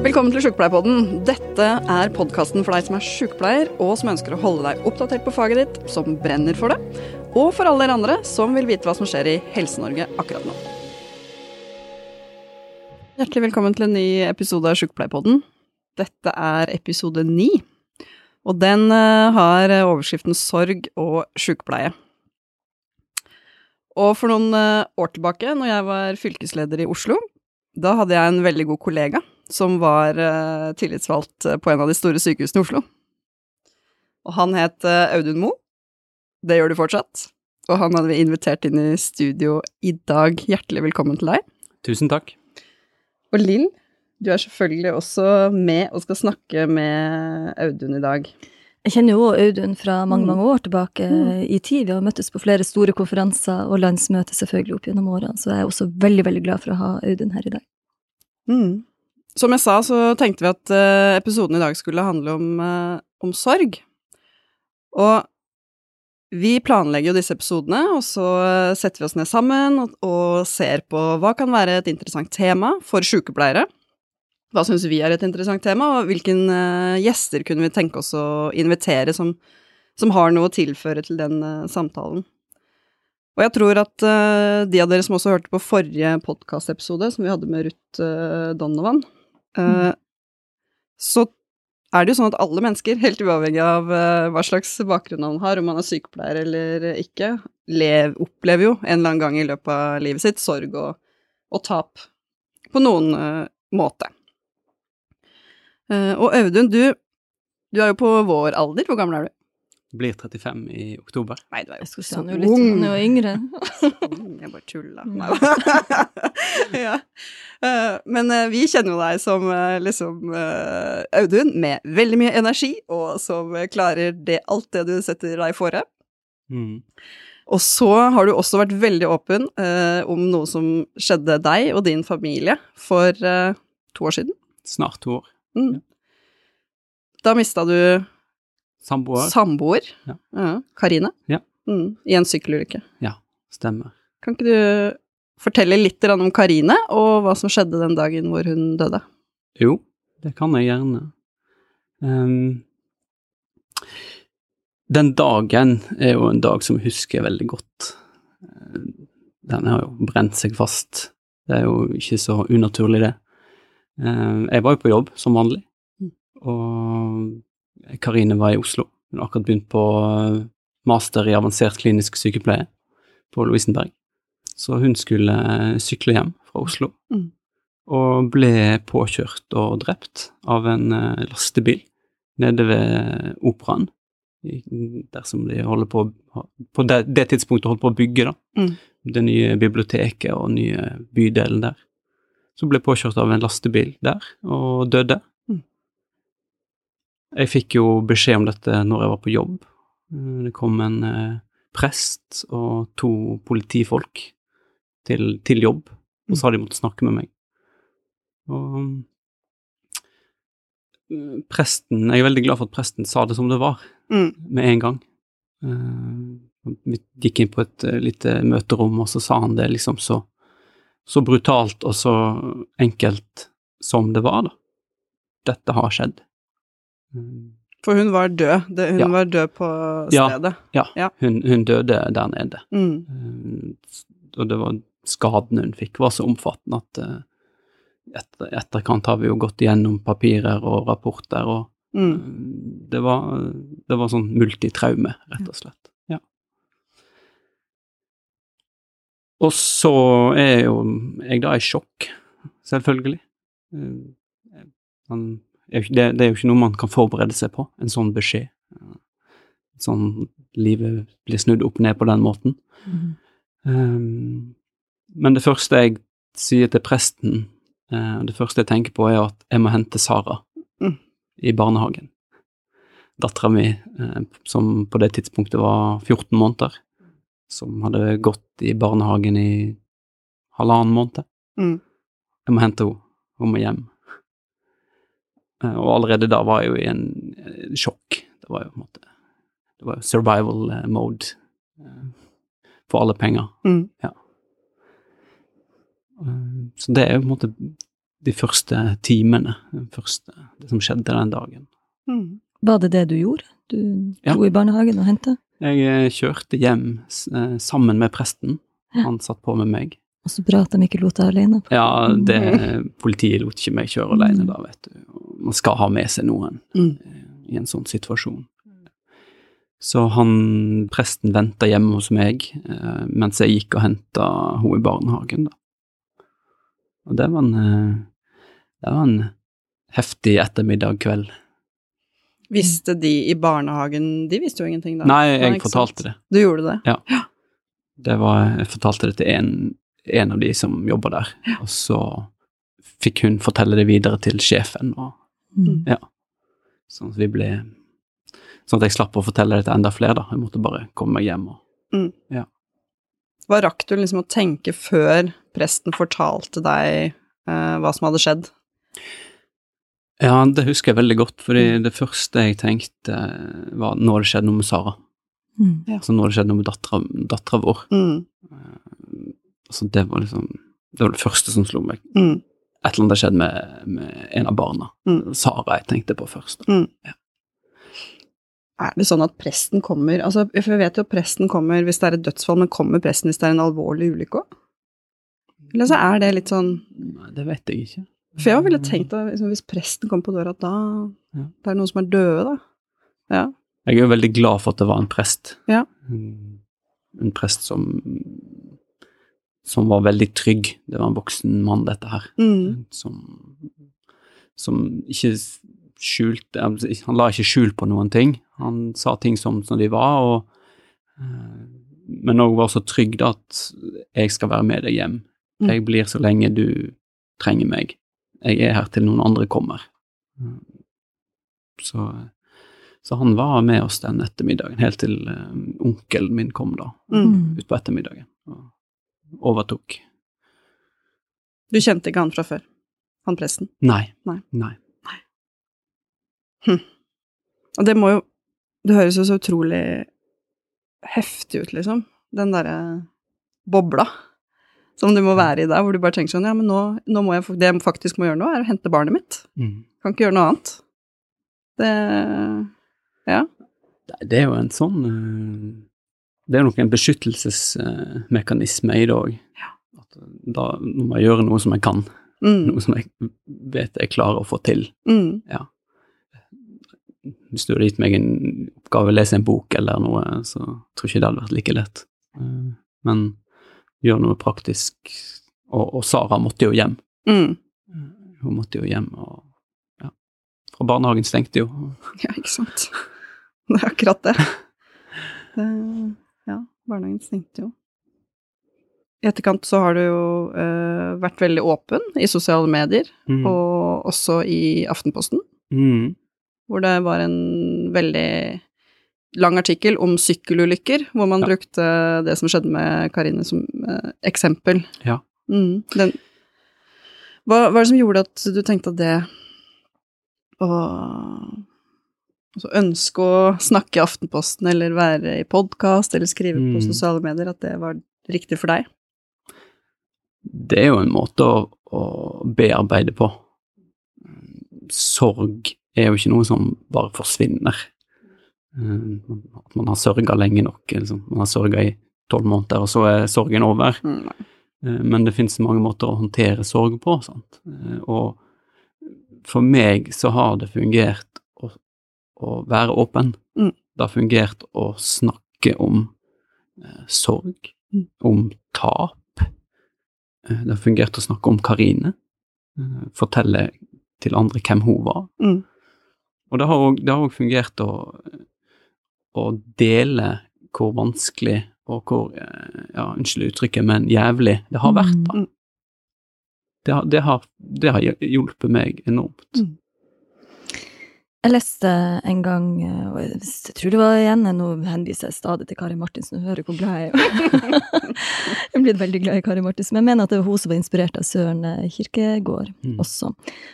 Velkommen til Sjukepleierpodden. Dette er podkasten for deg som er sjukepleier, og som ønsker å holde deg oppdatert på faget ditt, som brenner for det, og for alle dere andre som vil vite hva som skjer i Helse-Norge akkurat nå. Hjertelig velkommen til en ny episode av Sjukepleierpodden. Dette er episode ni, og den eh, har overskriften Sorg og sjukepleie. Og for noen eh, år tilbake, når jeg var fylkesleder i Oslo, da hadde jeg en veldig god kollega som var eh, tillitsvalgt eh, på en av de store sykehusene i Oslo. Og han het eh, Audun Moe. Det gjør du fortsatt. Og han hadde vi invitert inn i studio i dag. Hjertelig velkommen til deg. Tusen takk. Og Lill, du er selvfølgelig også med og skal snakke med Audun i dag. Jeg kjenner jo Audun fra mange Mm. mange år tilbake Mm. i tid. Vi har møttes på flere store konferanser og landsmøter selvfølgelig opp gjennom årene, så jeg er også veldig veldig glad for å ha Audun her i dag. Mm. Som jeg sa, så tenkte vi at eh, episoden i dag skulle handle om, eh, om sorg. Og vi planlegger jo disse episodene, og så eh, setter vi oss ned sammen og, og ser på hva kan være et interessant tema for sykepleiere. Hva syns vi er et interessant tema, og hvilken gjester kunne vi tenke oss å invitere som, som har noe å tilføre til den samtalen. Og jeg tror at de av dere som også hørte på forrige podkastepisode, som vi hadde med Ruth Donovan, eh, så er det jo sånn at alle mennesker, helt uavhengig av eh, hva slags bakgrunn man har, om man er sykepleier eller ikke, lev, opplever jo en eller annen gang i løpet av livet sitt sorg og, og tap på noen eh, måte. Og Audun, du, du er jo på vår alder. Hvor gammel er du? Blir 35 i oktober. Nei, du er jo skulle så han er jo litt han er jo yngre. Jeg bare tuller. Ja. Eh, Men eh, vi kjenner jo deg som eh, liksom Audun, med veldig mye energi, og som klarer det, alt det du setter deg fore. Mm. Og så har du også vært veldig åpen eh, om noe som skjedde deg og din familie for eh, to år siden. Snart to år. Mm. Da mista du Samboer. samboer, Ja. Karine, Ja. mm, i en sykkelulykke. Stemmer. Kan ikke du fortelle litt om Karine, og hva som skjedde den dagen hvor hun døde? Jo, det kan jeg gjerne. Um, den dagen er jo en dag som jeg husker veldig godt. Eh, Den har jo brent seg fast. Det er jo ikke så unaturlig, det. Um, jeg var jo på jobb som vanlig, Mm. og Karine var i Oslo. Hun har akkurat begynt på eh, master i avansert klinisk sykepleie på Lovisenberg. Så hun skulle eh, sykle hjem fra Oslo, Mm. og ble påkjørt og drept av en eh, lastebil nede ved operaen. Dersom Der som de holder på På det, det tidspunktet holdt på å bygge, da. Mm. Det nye biblioteket og nye bydelen der. Så ble påkjørt av en lastebil der, og døde. Mm. Jeg fikk jo beskjed om dette når jeg var på jobb. Eh, Det kom en eh, prest og to politifolk til, til jobb, og så hadde de måtte snakke med meg. Og eh, presten Jeg er veldig glad for at presten sa det som det var, Mm. med en gang. Eh, Vi gikk inn på et lite møterom, og så sa han det liksom så, så brutalt og så enkelt som det var, da. Dette har skjedd. Mm. For hun var død. Det, hun Ja. var død på stedet. Ja, Ja. Hun, hun døde der nede. Mm. Eh, Og det var skadene hun fikk, var så omfattende at eh, etter, etterkant har vi jo gått igjennom papirer og rapporter, og Mm. eh, det var, det var sånn multitraume, rett og slett. Ja. Og så er jo jeg da i sjokk, selvfølgelig. Eh, det, det er jo ikke noe man kan forberede seg på, en sånn beskjed. Sånn livet blir snudd opp ned på den måten. Um, men det første jeg sier til presten, uh, det første jeg tenker på, er at jeg må hente Sara Mm. i barnehagen. Dattera mi, uh, som på det tidspunktet var 14 måneder, som hadde gått i barnehagen i halvannen måned. Mm. Jeg må hente henne, hun må hjem. Eh, Og allerede da var jeg jo i en sjokk. Det var jo på en måte Det var survival eh, mode eh, for alle penger. Mm. Ja. Så det er jo på en måte de første timene, det første, det som skjedde den dagen. Mm. Var det det du gjorde? Du Ja. dro i barnehagen og henta, Jeg kjørte hjem sammen med presten. Ja. Han satt på med meg. og så bra at de ikke lot deg alene? Ja, det, politiet lot ikke meg kjøre alene Mm. da, vet du. Man skal ha med seg noen Mm. eh, i en sånn situasjon. Så han, presten venta hjemme hos meg eh, mens jeg gikk og henta henne i barnehagen, da. Og det var en, eh, det var en heftig ettermiddag kveld. Visste de i barnehagen De visste jo ingenting da. Nei, jeg ikke fortalte sant? det. Du gjorde det? det var, jeg fortalte det til en, en av de som jobber der, og så fikk hun fortelle det videre til sjefen, og Mm. sånn at vi ble Sånn at jeg slapp å fortelle det til enda flere, da. Jeg måtte bare komme meg hjem og Hva rakk du liksom å tenke før presten fortalte deg eh, hva som hadde skjedd? Ja, det husker jeg veldig godt, fordi det første jeg tenkte, var nå har det skjedd noe med Sara. Mm. Altså nå har det skjedd noe med dattera vår. Mm. Altså det var liksom Det var det første som slo meg. Mm. Et eller annet har skjedd med, med en av barna. Mm. Sara jeg tenkte på først. Er det sånn at presten kommer altså, For jeg vet jo at presten kommer hvis det er et dødsfall, men kommer presten hvis det er en alvorlig ulykke òg? Eller så er det litt sånn Nei, det vet jeg ikke. For jeg ville tenkt at liksom, hvis presten kom på døra, at da Ja. Det er noen som er døde, da. Ja. Jeg er jo veldig glad for at det var en prest. Ja. Mm. En prest som som var veldig trygg. Det var en voksen mann, dette her. Mm. Som, som ikke skjulte Han la ikke skjul på noen ting. Han sa ting som, som de var, og, eh, men òg var så trygg da at jeg skal være med deg hjem. Mm. Jeg blir så lenge du trenger meg. Jeg er her til noen andre kommer. Mm. Så, så han var med oss den ettermiddagen, helt til eh, onkelen min kom da, Mm. utpå ettermiddagen. Overtok. Du kjente ikke han fra før? Han presten? Nei. Nei. Nei. Og det må jo Det høres jo så utrolig heftig ut, liksom. Den derre bobla som du må være i der, hvor du bare tenker sånn Ja, men nå, nå må jeg Det jeg faktisk må gjøre nå, er å hente barnet mitt. Mm. Kan ikke gjøre noe annet. Det Ja. Det er jo en sånn eh, Det er nok en beskyttelsesmekanisme i det òg. At da nå må jeg gjøre noe som jeg kan, Mm, noe som jeg vet jeg klarer å få til. mm, Hvis du hadde gitt meg en oppgave, lese en bok eller noe, så tror jeg ikke det hadde vært like lett. Eh, Men gjøre noe praktisk. Og, og Sara måtte jo hjem. mm. Hun måtte jo hjem, og ja. Fra barnehagen stengte jo. Ja, ikke sant. Det er akkurat det. det ja, barnehagen stengte jo. I etterkant så har du jo uh, vært veldig åpen i sosiale medier, Mm. og også i Aftenposten, Mm. hvor det var en veldig lang artikkel om sykkelulykker, hvor man Ja. brukte det som skjedde med Karine som uh, eksempel. Ja. Mm, den, hva er det som gjorde at du tenkte at det å altså ønske å snakke i Aftenposten eller være i podkast eller skrive på Mm. sosiale medier, at det var riktig for deg? det er jo en måte å, å bearbeide på. Sorg er jo ikke noe som bare forsvinner. Eh, At man har sørga lenge nok. Liksom. Man har sørga i tolv måneder, og så er sorgen over. Mm. Eh, Men det finnes mange måter å håndtere sorg på. Sant? Eh, Og for meg så har det fungert å, være åpen. Mm. Det har fungert å snakke om eh, sorg, Mm. om tap. Eh, Det har fungert å snakke om Karine. eh, Fortelle til andre hvem hun var. Mm. Og det har òg- fungert å, å dele hvor vanskelig og hvor, eh, ja, unnskyld uttrykket, men jævlig det har vært, da. Mm. Det det har, det har hjulpet meg enormt. Jeg leste en gang, eh, og jeg jeg tror det var igjen, nå henviser jeg stadig til Kari Martinsen, hun hører hvor glad jeg er. jeg er blitt veldig glad i Kari Martinsen, men jeg mener at det var hun som var inspirert av Søren eh, Kirkegård Mm. også,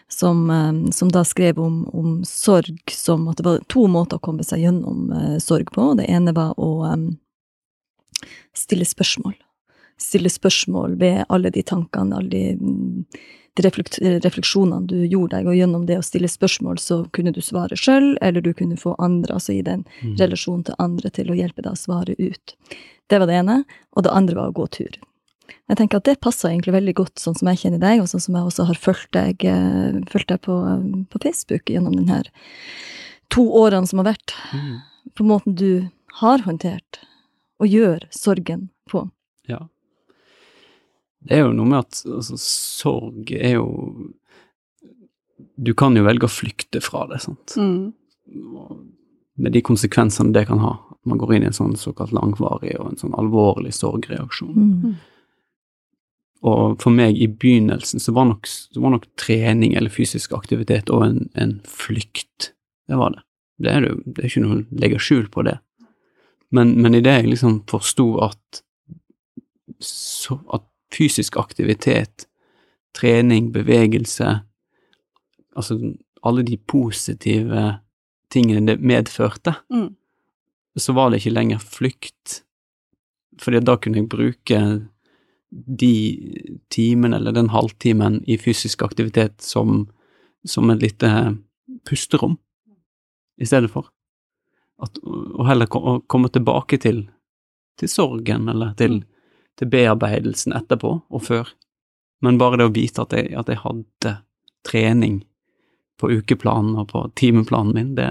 som, eh, som da skrev om, om sorg som at det var to måter å komme seg gjennom eh, sorg på. Det ene var å um, stille spørsmål. Stille spørsmål ved alle de tankene, alle de, refleksjonene du gjorde deg, og gjennom det å stille spørsmål, så kunne du svare sjøl, eller du kunne få andre, altså i den Mm. relasjonen til andre, til å hjelpe deg å svare ut. Det var det ene. Og det andre var å gå tur. Jeg tenker at det passer egentlig veldig godt, sånn som jeg kjenner deg, og sånn som jeg også har fulgt deg, eh, fulgt deg på, på Facebook gjennom den her to årene som har vært, Mm. på måten du har håndtert og gjør sorgen på. Det er jo noe med at altså, sorg er jo Du kan jo velge å flykte fra det, sant. Mm. Med de konsekvensene det kan ha. Man går inn i en sånn såkalt langvarig og en sånn alvorlig sorgreaksjon. Mm. Og for meg i begynnelsen så var nok, så var nok trening eller fysisk aktivitet og en, en flykt. Det var det. Det er, det, det er ikke noe å legge skjul på det. Men, men idet jeg liksom forsto at, så, at fysisk aktivitet, trening, bevegelse, altså alle de positive tingene det medførte, Mm. så var det ikke lenger flykt. Fordi da kunne jeg bruke de timene eller den halvtimen i fysisk aktivitet som, som et lite pusterom, i stedet for. At, og heller komme tilbake til, til sorgen, eller til, til bearbeidelsen etterpå og før. Men bare det å vite at jeg, at jeg hadde trening på ukeplanen og på timeplanen min, det,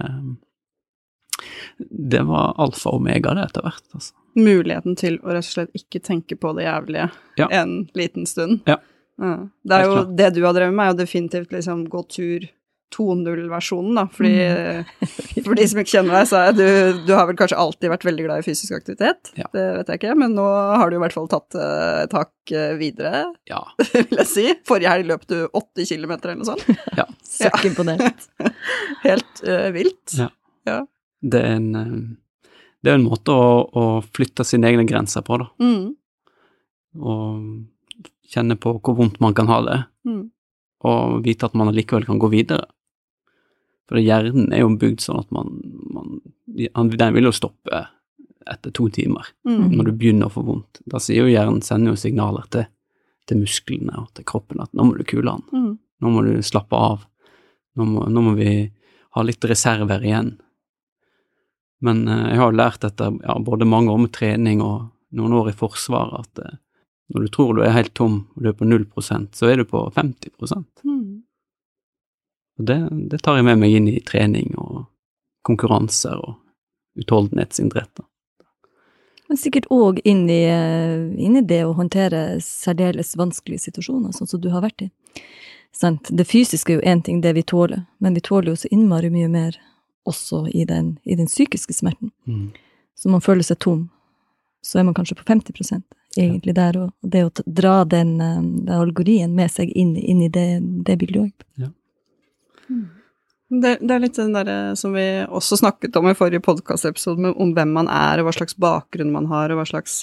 det var alfa og omega, det, etter hvert. Altså. Muligheten til å rett og slett ikke tenke på det jævlige Ja. en liten stund. Ja. Ja. Det er jo det du har drevet med, er jo definitivt liksom gå tur 2.0-versjonen, da. Fordi Mm. for de som ikke kjenner deg, så er du Du har vel kanskje alltid vært veldig glad i fysisk aktivitet, Ja. det vet jeg ikke, men nå har du i hvert fall tatt uh, tak eh, videre, Ja. vil jeg si. Forrige helg løp du 80 km eller noe sånt. ja. Søkk imponert. Helt uh, vilt. Ja. Det er en, uh, det er en måte å, å flytte sine egne grenser på, da. Mm. Og kjenne på hvor vondt man kan ha det, Mm. og vite at man allikevel kan gå videre. For hjernen er jo bygd sånn at man, man Den vil jo stoppe etter to timer, Mm. når du begynner å få vondt. Da sier jo hjernen, sender jo signaler til, til musklene og til kroppen at nå må du kule den. Mm. Nå må du slappe av. Nå må, nå må vi ha litt reserver igjen. Men eh, jeg har jo lært etter ja, både mange år med trening og noen år i Forsvaret at eh, når du tror du er helt tom og du er på 0% så er du på 50 Mm. Og det, det tar jeg med meg inn i trening og konkurranser og utholdenhetsidretter. Men sikkert òg inn, eh, inn i det å håndtere særdeles vanskelige situasjoner, sånn som du har vært i. Sant? Det fysiske er jo én ting, det vi tåler, men vi tåler jo så innmari mye mer også i den, i den psykiske smerten. Så man føler seg tom, så er man kanskje på 50 egentlig der, og det å dra den, eh, den algorien med seg inn, inn i det, det bildet òg. Det, det er litt den derre som vi også snakket om i forrige podkastepisode, om hvem man er, og hva slags bakgrunn man har, og hva slags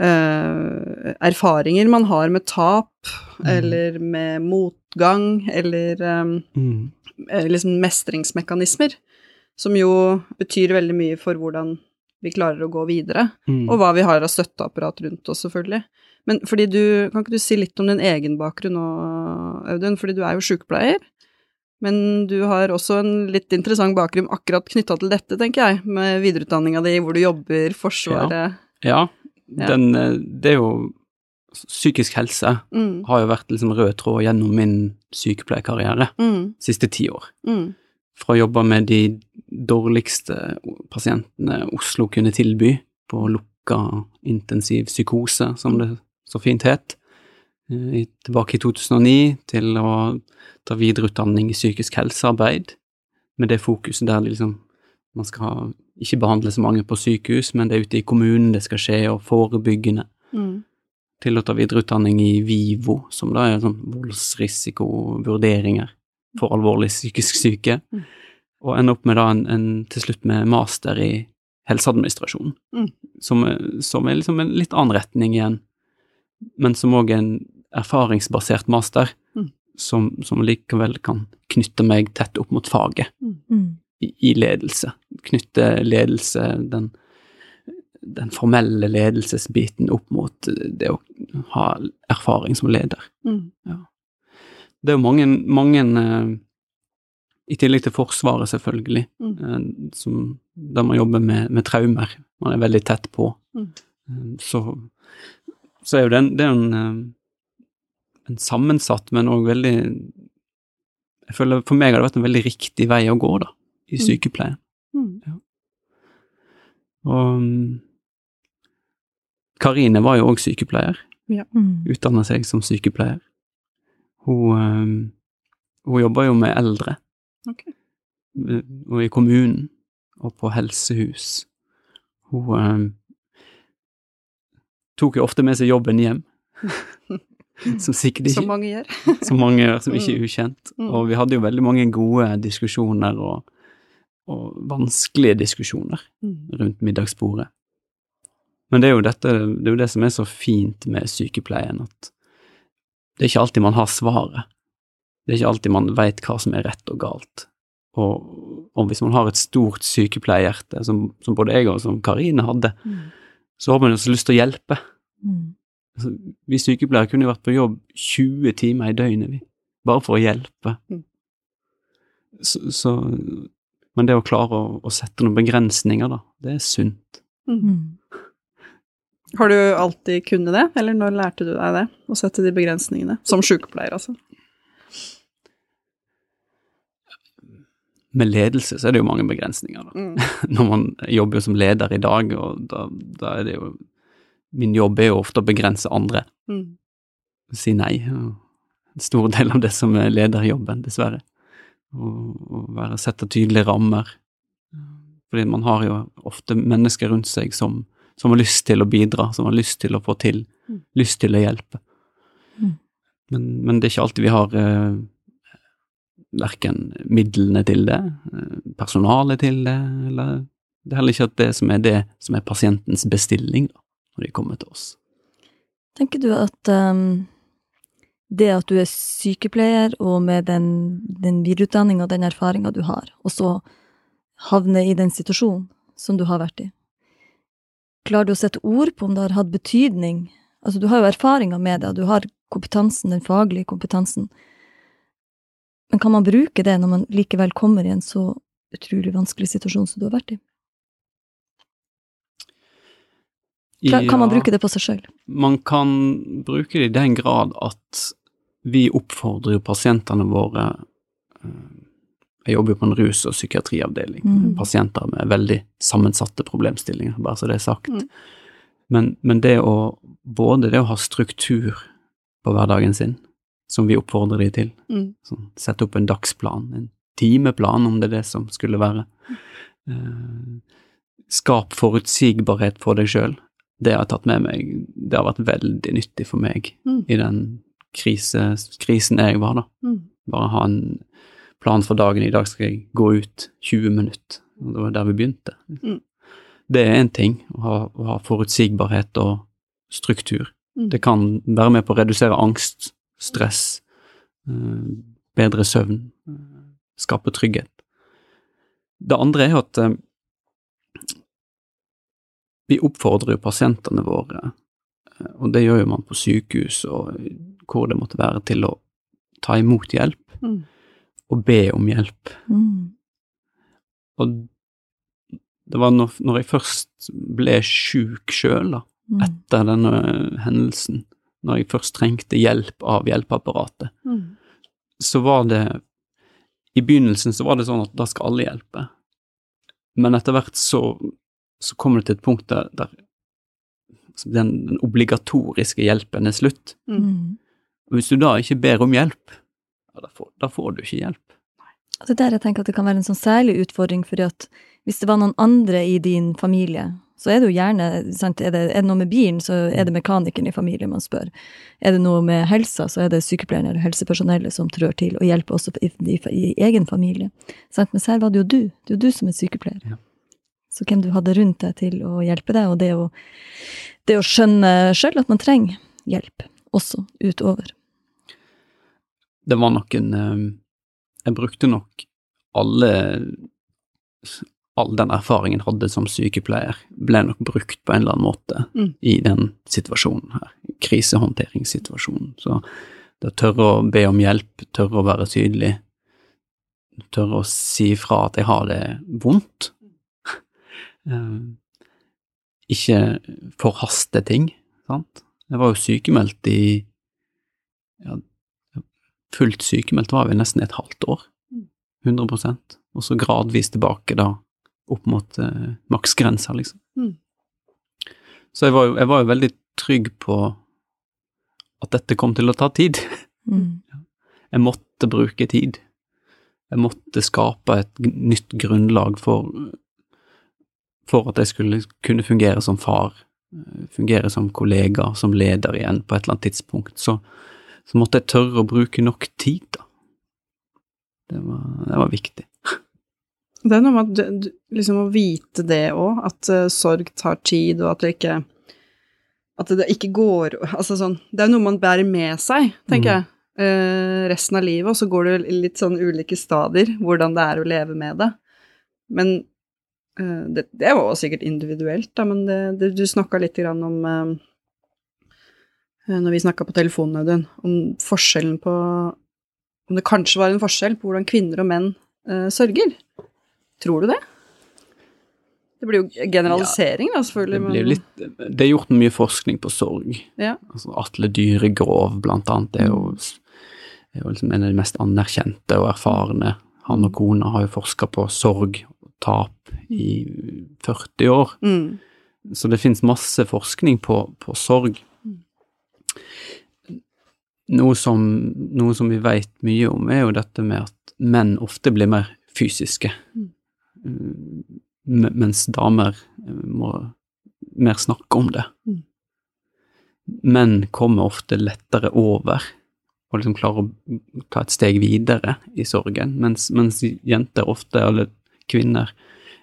uh, erfaringer man har med tap, eller med motgang, eller um, Mm. eh, liksom mestringsmekanismer, som jo betyr veldig mye for hvordan vi klarer å gå videre, Mm. og hva vi har av støtteapparat rundt oss, selvfølgelig. Men fordi du, kan ikke du si litt om din egen bakgrunn nå, Audun, fordi du er jo sykepleier, men du har også en litt interessant bakgrunn akkurat knytta til dette, tenker jeg, med videreutdanninga di, hvor du jobber, Forsvaret. Ja, Ja. den, eh, det er jo Psykisk helse mm, har jo vært liksom rød tråd gjennom min sykepleierkarriere mm, siste ti år. mm, Fra å jobbe med de dårligste pasientene Oslo kunne tilby, på lukka intensiv psykose, som det så fint het, tilbake i 2009, til å ta videreutdanning i psykisk helsearbeid, med det fokuset der liksom man skal ha, ikke behandle så mange på sykehus, men det er ute i kommunen det skal skje, og forebyggende mm, til å ta videreutdanning i VIVO, som da er sånn voldsrisikovurderinger for alvorlig psykisk syke, Mm. og ende opp med da en, en, til slutt med master i helseadministrasjon, Mm. som, som er liksom en litt annen retning igjen, men som òg er en erfaringsbasert master, Mm. som, som likevel kan knytte meg tett opp mot faget Mm. i, i ledelse. Knytte ledelse, den, den formelle ledelsesbiten opp mot det å ha erfaring som leder. mm. det er jo mange, mange eh, I tillegg til Forsvaret, selvfølgelig, Mm. eh, som, der man jobber med, med traumer. Man er veldig tett på. Mm. Eh, så, så er jo den, en, det er en, en sammensatt, men òg veldig Jeg føler For meg har det vært en veldig riktig vei å gå, da, i Mm. sykepleien. Mm. Og mm, Karine var jo òg sykepleier Mm. utdanna seg som sykepleier. Hun, eh, hun jobber jo med eldre, Ok. eh, og i kommunen, og på helsehus. Hun eh, tok jo ofte med seg jobben hjem, som sikkert Som mange gjør. som mange gjør, som ikke er ukjent. Mm. Og vi hadde jo veldig mange gode diskusjoner, og, og vanskelige diskusjoner Mm. rundt middagsbordet. Men det er, dette, det er jo det som er så fint med sykepleien, at det er ikke alltid man har svaret. Det er ikke alltid man veit hva som er rett og galt. Og, og hvis man har et stort sykepleierhjerte, som, som både jeg og som Karine hadde, Mm. så har man jo så lyst til å hjelpe. Mm. Altså, vi sykepleiere kunne jo vært på jobb 20 timer i døgnet, vi, bare for å hjelpe. Mm. Så, så, men det å klare å, å sette noen begrensninger, da, det er sunt. Mm. Har du alltid kunnet det, eller når lærte du deg det? Å sette de begrensningene? Som sykepleier, altså. Med ledelse så er det jo mange begrensninger, da. Mm. Når man jobber jo som leder i dag, og da, da er det jo Min jobb er jo ofte å begrense andre, Mm. si nei. En stor del av det som er lederjobben, dessverre. Å være sette tydelige rammer. Fordi man har jo ofte mennesker rundt seg som, som har lyst til å bidra, som har lyst til å få til, Mm. lyst til å hjelpe. Mm. Men, men det er ikke alltid vi har eh, verken midlene til det, eh, personalet til det, eller det er heller ikke at det som er det som er pasientens bestilling, da, når de kommer til oss. Tenker du at um, det at du er sykepleier, og med den, den videreutdanninga og den erfaringa du har, og så havne i den situasjonen som du har vært i, klarer du å sette ord på om det har hatt betydning? Altså, du har jo erfaringer med det, og du har kompetansen, den faglige kompetansen. Men kan man bruke det når man likevel kommer i en så utrolig vanskelig situasjon som du har vært i? Klar- Kan man bruke det på seg sjøl? Man kan bruke det i den grad at vi oppfordrer jo pasientene våre eh, Jeg jobber jo på en rus- og psykiatriavdeling. Mm. Pasienter med veldig sammensatte problemstillinger, bare så det er sagt. Mm. Men, men det å både det å ha struktur på hverdagen sin, som vi oppfordrer de til, Mm. sånn, sette opp en dagsplan, en timeplan, om det er det som skulle være. Eh, skap forutsigbarhet for deg sjøl. Det har jeg tatt med meg. Det har vært veldig nyttig for meg Mm. i den krise, krisen jeg var, da. Mm. Bare ha en plan for dagen. I dag skal jeg gå ut 20 minutter. Og det var der vi begynte. Mm. Det er én ting, å ha, å ha forutsigbarhet og struktur. Mm. Det kan være med på å redusere angst, stress, eh, bedre søvn, eh, skape trygghet. Det andre er at eh, vi oppfordrer jo pasientene våre, eh, og det gjør jo man på sykehus og hvor det måtte være, til å ta imot hjelp Mm. og be om hjelp. Mm. Og det var når, når jeg først ble sjuk sjøl, da, Mm. etter denne hendelsen, når jeg først trengte hjelp av hjelpeapparatet, Mm. så var det I begynnelsen så var det sånn at da skal alle hjelpe, men etter hvert så, så kommer det til et punkt der, der den, den obligatoriske hjelpen er slutt. Mm. Og hvis du da ikke ber om hjelp, ja, da, får, da får du ikke hjelp. Og Det er der jeg tenker at det kan være en sånn særlig utfordring, fordi at hvis det var noen andre i din familie, så er det jo gjerne sant, er, det, er det noe med bilen, så er det mekanikeren i familien man spør. Er det noe med helsa, så er det sykepleieren eller helsepersonellet som trør til og hjelper også i, i, i egen familie. Sant? Mens her var det jo du. Det er jo du som er sykepleier. Ja. Så hvem du hadde rundt deg til å hjelpe deg, og det å, det å skjønne sjøl at man trenger hjelp, også utover. Det var nok en eh, Jeg brukte nok alle All den erfaringen jeg hadde som sykepleier, ble nok brukt på en eller annen måte Mm. i den situasjonen her. Krisehåndteringssituasjonen. Så det å tørre å be om hjelp, tørre å være tydelig, tørre å si fra at jeg har det vondt. Eh, ikke forhaste ting, sant. Jeg var jo sykemeldt i ja, Fullt sykemeldt var vi nesten et halvt år. 100% Og så gradvis tilbake, da, opp mot eh, maksgrensa, liksom. Mm. Så jeg var, jo, jeg var jo veldig trygg på at dette kom til å ta tid. Mm. Jeg måtte bruke tid. Jeg måtte skape et nytt grunnlag for, for at jeg skulle kunne fungere som far, fungere som kollega, som leder igjen på et eller annet tidspunkt. Så, så måtte jeg tørre å bruke nok tid, da. Det var, det var viktig. Det er noe med at du, liksom å vite det òg, at uh, sorg tar tid, og at det ikke At det ikke går Altså sånn Det er noe man bærer med seg, tenker Mm. jeg, eh, resten av livet, og så går det litt sånn ulike stadier, hvordan det er å leve med det. Men det, det var sikkert individuelt, da, men det, det, du snakka litt grann om eh, eh, Når vi snakka på telefonen, Audun, om forskjellen på Om det kanskje var en forskjell på hvordan kvinner og menn eh, sørger. Tror du det? Det blir jo generalisering, da, Det, selvfølgelig. blir men... litt, det er gjort mye forskning på sorg. Ja. Altså Atle Dyregrov, blant annet, er jo, er jo liksom en av de mest anerkjente og erfarne. Han og kona har jo forska på sorg tap i 40 år. Mm. Så det finnes masse forskning på, på sorg. Noe som, noe som vi vet mye om, er jo dette med at menn ofte blir mer fysiske, Mm. Mm, mens damer eh, må mer snakke om det. Mm. Menn kommer ofte lettere over og liksom klarer å ta et steg videre i sorgen, mens, mens jenter ofte, eller kvinner,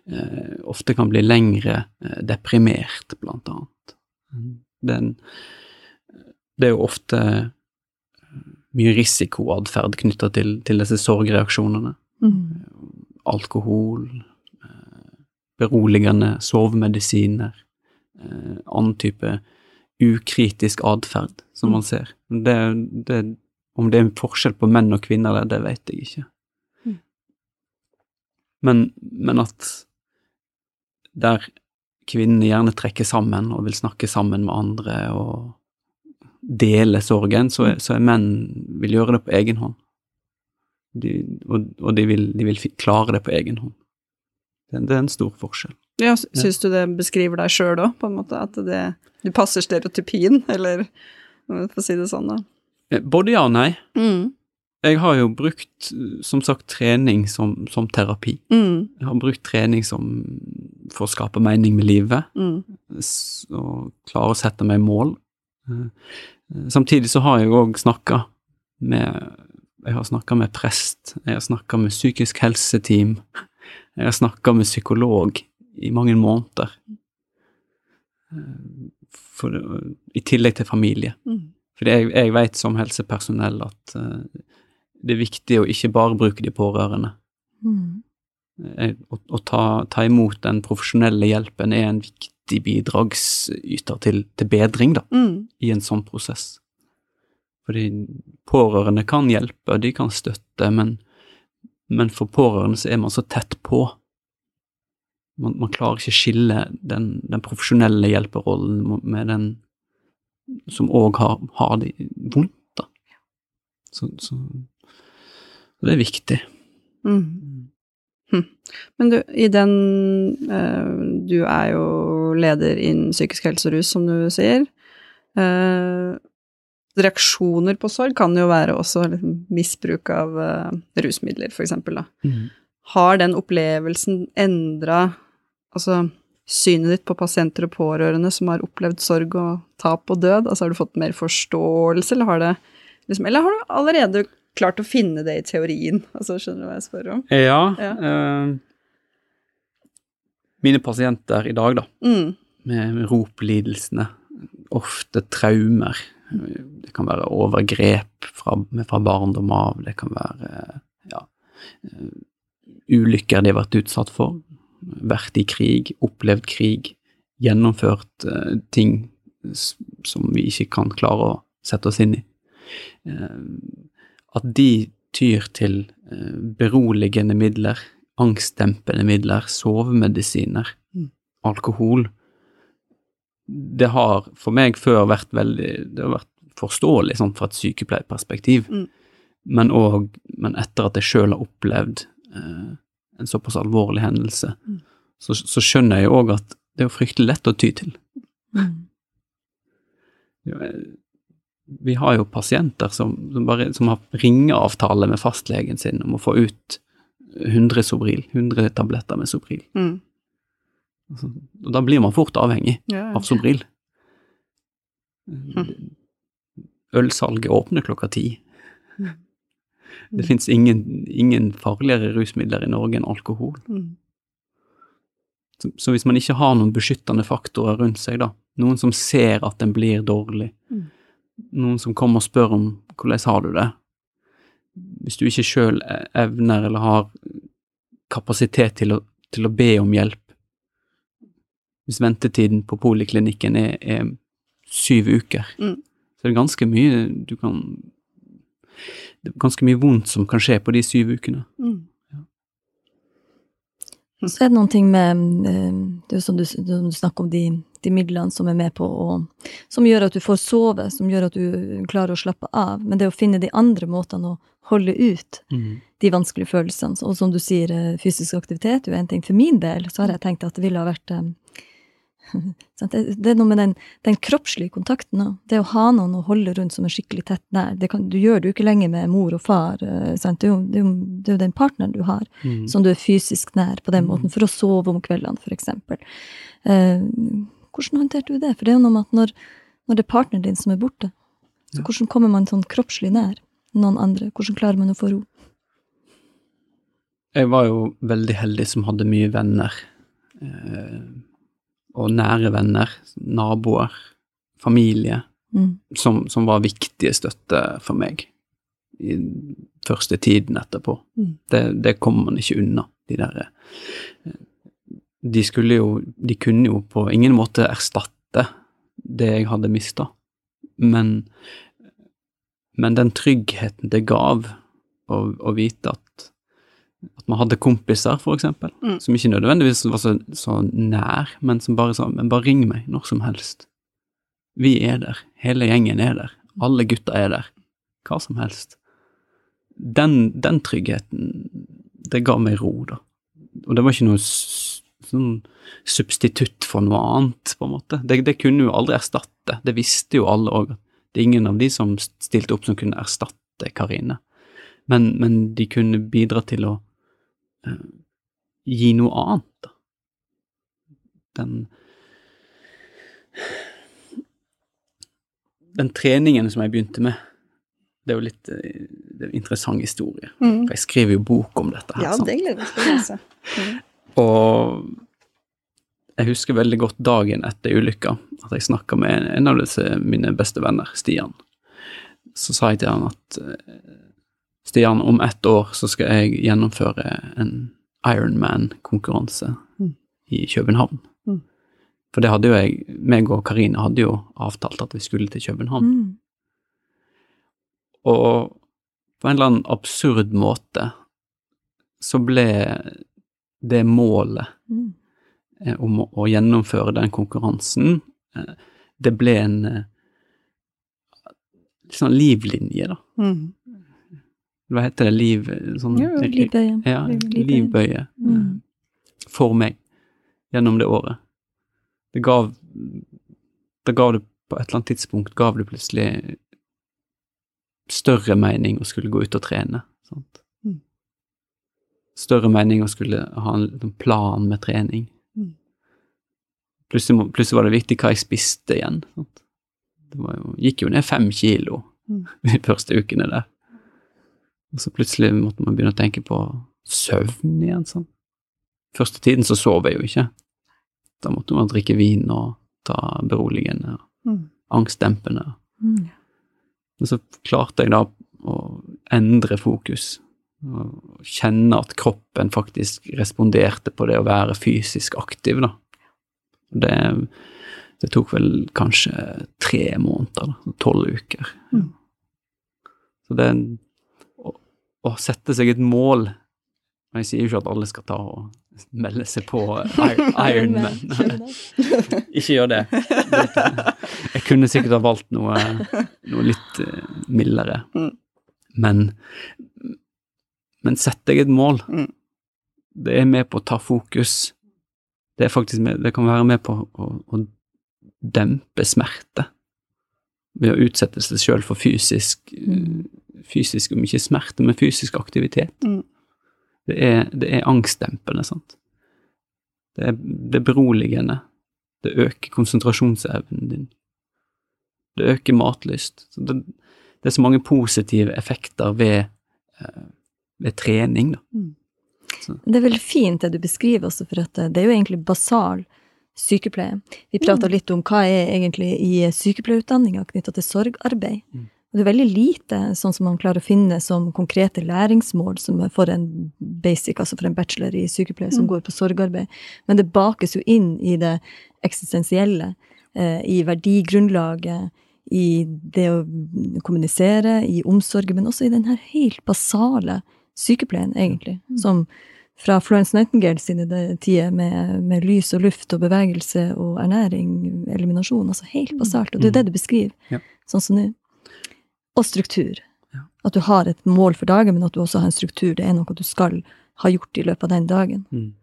eh, ofte kan bli lengre eh, deprimert, blant annet. Det er, det er jo ofte eh, mye risikoatferd knytta til, til disse sorgreaksjonene. Mm. Alkohol, eh, beroligende sovemedisiner, eh, annen type ukritisk atferd som man ser. Det, det, om det er en forskjell på menn og kvinner, det, det vet jeg ikke. Mm. Men, men at der kvinnene gjerne trekker sammen og vil snakke sammen med andre og dele sorgen, så er, så menn vil gjøre det på egen hånd. De, og og de, vil, de vil klare det på egen hånd. Det, det er en stor forskjell. Ja, sy- syns du det beskriver deg sjøl òg, på en måte? At det, du passer stereotypien, eller for å si det sånn, da? Eh, Både ja og nei. Mm. Jeg har jo brukt, som sagt, trening som, som terapi. Mm. Jeg har brukt trening som, for å skape mening med livet, Mm. og klare å sette meg mål. Samtidig så har jeg òg snakka med Jeg har snakka med prest, jeg har snakka med psykisk helseteam, jeg har snakka med psykolog i mange måneder. For, I tillegg til familie. Mm. Fordi jeg, jeg vet som helsepersonell at eh, det er viktig å ikke bare bruke de pårørende. Mm. Eh, Å, å ta, ta imot den profesjonelle hjelpen er en viktig bidragsyter til, til bedring da, Mm. i en sånn prosess. Fordi pårørende kan hjelpe, de kan støtte, men, men for pårørende så er man så tett på. Man, man klarer ikke skille den, den profesjonelle hjelperollen med den som òg har, har det vondt, da. Så, så, så det er viktig. Mm. Hm. Men du, i den eh, Du er jo leder innen psykisk helse og rus, som du sier. Eh, reaksjoner på sorg kan jo være også liksom, misbruk av eh, rusmidler, for eksempel. Da. Har den opplevelsen endra altså, synet ditt på pasienter og pårørende som har opplevd sorg og tap og død? Altså, har du fått mer forståelse, eller har, det, liksom, eller har du allerede klart å finne det i teorien? Altså, skjønner du hva jeg spør om? Ja. Ja. eh, mine pasienter i dag, da, Mm. med ROP-lidelsene, ofte traumer. Det kan være overgrep fra, fra barndom av, det kan være ja, eh, ulykker de har vært utsatt for, vært i krig, opplevd krig, gjennomført uh, ting som vi ikke kan klare å sette oss inn i. eh, at de tyr til eh, beroligende midler, angstdempende midler, sovemedisiner, Mm. alkohol. Det har for meg før vært veldig Det har vært forståelig sånn fra et sykepleierperspektiv, Mm. men, òg men etter at jeg sjøl har opplevd eh, en såpass alvorlig hendelse, Mm. så, så skjønner jeg òg at det er jo fryktelig lett å ty til. Mm. Vi har jo pasienter som, som, bare, som har ringeavtale med fastlegen sin om å få ut 100 Sobril, 100 tabletter med Sobril. Mm. Altså, og da blir man fort avhengig Ja, ja. av Sobril. Ølsalget åpner klokka ti. Det fins ingen, ingen farligere rusmidler i Norge enn alkohol. Mm. Så, så hvis man ikke har noen beskyttende faktorer rundt seg, da, noen som ser at en blir dårlig, Mm. Noen som kommer og spør om hvordan har du det, hvis du ikke sjøl evner eller har kapasitet til å, til å be om hjelp, hvis ventetiden på poliklinikken er, er syv uker, Mm. så er det ganske mye du kan Det er ganske mye vondt som kan skje på de syv ukene. Mm. Så er det noen ting med eh, Det er jo som du, som du snakker om de, de midlene som er med på å Som gjør at du får sove, som gjør at du klarer å slappe av. Men det å finne de andre måtene å holde ut de vanskelige følelsene, og som du sier, eh, fysisk aktivitet er en ting. For min del så har jeg tenkt at det ville ha vært eh, det, det er noe med den, den kroppslige kontakten òg. Det å ha noen å holde rundt som er skikkelig tett nær. Det kan, du gjør det jo ikke lenger med mor og far. eh, Sant? Det, er jo, det, er jo, det er jo den partneren du har Mm. som du er fysisk nær på den måten, for å sove om kveldene, eksempel. Eh, hvordan håndterte du det? For det er jo noe med at når, når det er partneren din som er borte, så Ja. hvordan kommer man sånn kroppslig nær noen andre? Hvordan klarer man å få ro? Jeg var jo veldig heldig som hadde mye venner, eh, og nære venner, naboer, familie, Mm. som, som var viktige støtte for meg i første tiden etterpå. Mm. Det, det kommer man ikke unna, de der eh, De skulle jo De kunne jo på ingen måte erstatte det jeg hadde mista, men, men den tryggheten det gav å, å vite at at man hadde kompiser, eksempel, Mm. som ikke nødvendigvis var så, så nær, men som bare sa men bare ring meg når som helst. Vi er der, hele gjengen er der, alle gutta er der, hva som helst. Den, den tryggheten, det ga meg ro, da. Og det var ikke noe sånn substitutt for noe annet, på en måte. Det, det kunne jo aldri erstatte, det visste jo alle òg. Det er ingen av de som stilte opp som kunne erstatte Karine, men, men de kunne bidra til å eh, gi noe annet, da. Den Den treningen som jeg begynte med, det er jo litt eh, det er en interessant historie. Mm. For jeg skriver jo bok om dette her. Ja, sant? det gleder jeg meg til å lese. Mm. Og jeg husker veldig godt dagen etter ulykka, at jeg snakka med en av disse mine beste venner, Stian. Så sa jeg til han at eh, Stian, om ett år så skal jeg gjennomføre en Ironman-konkurranse Mm. i København. Mm. For det hadde jo jeg, meg og Karine hadde jo avtalt at vi skulle til København. Mm. Og på en eller annen absurd måte så ble det målet Mm. eh, om å, å gjennomføre den konkurransen, eh, det ble en eh, sånn livlinje, da. Mm. Hva heter det? Liv... Sånn, Jo, Livbøye. Ja, livbøye. livbøye. Mm. For meg, gjennom det året. Det gav Det gav det på et eller annet tidspunkt gav det plutselig større mening å skulle gå ut og trene. Sant? Mm. Større mening å skulle ha en plan med trening. Mm. Plutselig, plutselig var det viktig hva jeg spiste igjen. Sant? Det var jo, gikk jo ned fem kilo Mm. de første ukene der. Og så plutselig måtte man begynne å tenke på søvn igjen. Sånn. Første tiden så sov jeg jo ikke. Da måtte man drikke vin og ta beroligende og Mm. angstdempende. Mm. Men så klarte jeg da å endre fokus, og kjenne at kroppen faktisk responderte på det å være fysisk aktiv, da. Det, det tok vel kanskje tre måneder, da, tolv uker. Mm. Så det å, sette seg et mål Men Jeg sier jo ikke at alle skal ta og melde seg på Ironman. ikke gjør det. Jeg kunne sikkert ha valgt noe, noe litt eh, mildere. Mm. Men, men sett deg et mål. Mm. Det er med på å ta fokus. Det, faktisk med, det kan være med på å, å dempe smerte ved å utsette seg sjøl for fysisk, Mm. Fysisk, om ikke smerte, men fysisk aktivitet. Mm. Det er, det er angstdempende, sant. Det er, det er beroligende. Det øker konsentrasjonsevnen din. Det øker matlyst. Så det, det er så mange positive effekter ved, eh, ved trening, da. Det er veldig fint det du beskriver også, for at det er jo egentlig basal sykepleie. Vi prata litt om hva er egentlig i sykepleierutdanninga knytta til sorgarbeid. Mm. Og det er veldig lite sånn som man klarer å finne som konkrete læringsmål som for en basic, altså for en bachelor i sykepleie som Mm. går på sorgarbeid. Men det bakes jo inn i det eksistensielle, eh, i verdigrunnlaget, i det å kommunisere, i omsorgen, men også i den her helt basale sykepleien, egentlig, som fra Florence Nightingale sine de- tider med, med lys og luft og bevegelse og ernæring, eliminasjon, altså helt basalt. Og det er det du beskriver, Ja. sånn som nå. Og struktur. Ja. At du har et mål for dagen, men at du også har en struktur. Det er noe du skal ha gjort i løpet av den dagen. Mm.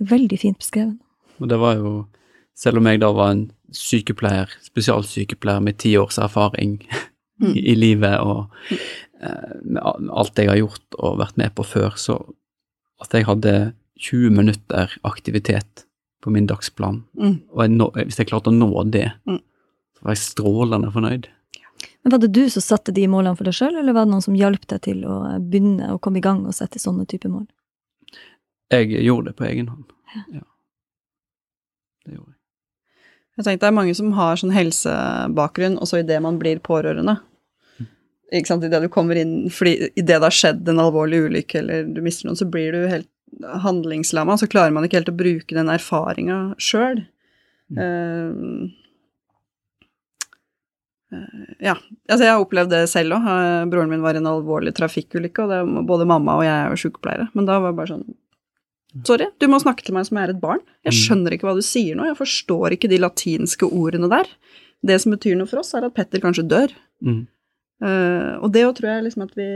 Veldig fint beskrevet. Og det var jo, selv om jeg da var en sykepleier, spesialsykepleier med ti års erfaring Mm. i, i livet og eh, med med alt jeg har gjort og vært med på før, så at jeg hadde 20 minutter aktivitet på min dagsplan, Mm. og jeg nå, hvis jeg klarte å nå det, Mm. så var jeg strålende fornøyd. Men Var det du som satte de målene for deg sjøl, eller var det noen som hjalp deg til å begynne å komme i gang og sette sånne typer mål? Jeg gjorde det på egen hånd. Ja. Det gjorde jeg. Jeg tenkte det er mange som har sånn helsebakgrunn, også idet man blir pårørende. Ikke sant, Idet du kommer inn fordi idet det har skjedd en alvorlig ulykke eller du mister noen, så blir du helt handlingslamma, så klarer man ikke helt å bruke den erfaringa sjøl. Ja. Altså, jeg har opplevd det selv òg. Broren min var i en alvorlig trafikkulykke, og det, både mamma og jeg er jo sykepleiere, men da var det bare sånn Sorry, du må snakke til meg som jeg er et barn. Jeg Mm. skjønner ikke hva du sier nå, jeg forstår ikke de latinske ordene der. Det som betyr noe for oss, er at Petter kanskje dør. Mm. Uh, og det jo tror jeg liksom at vi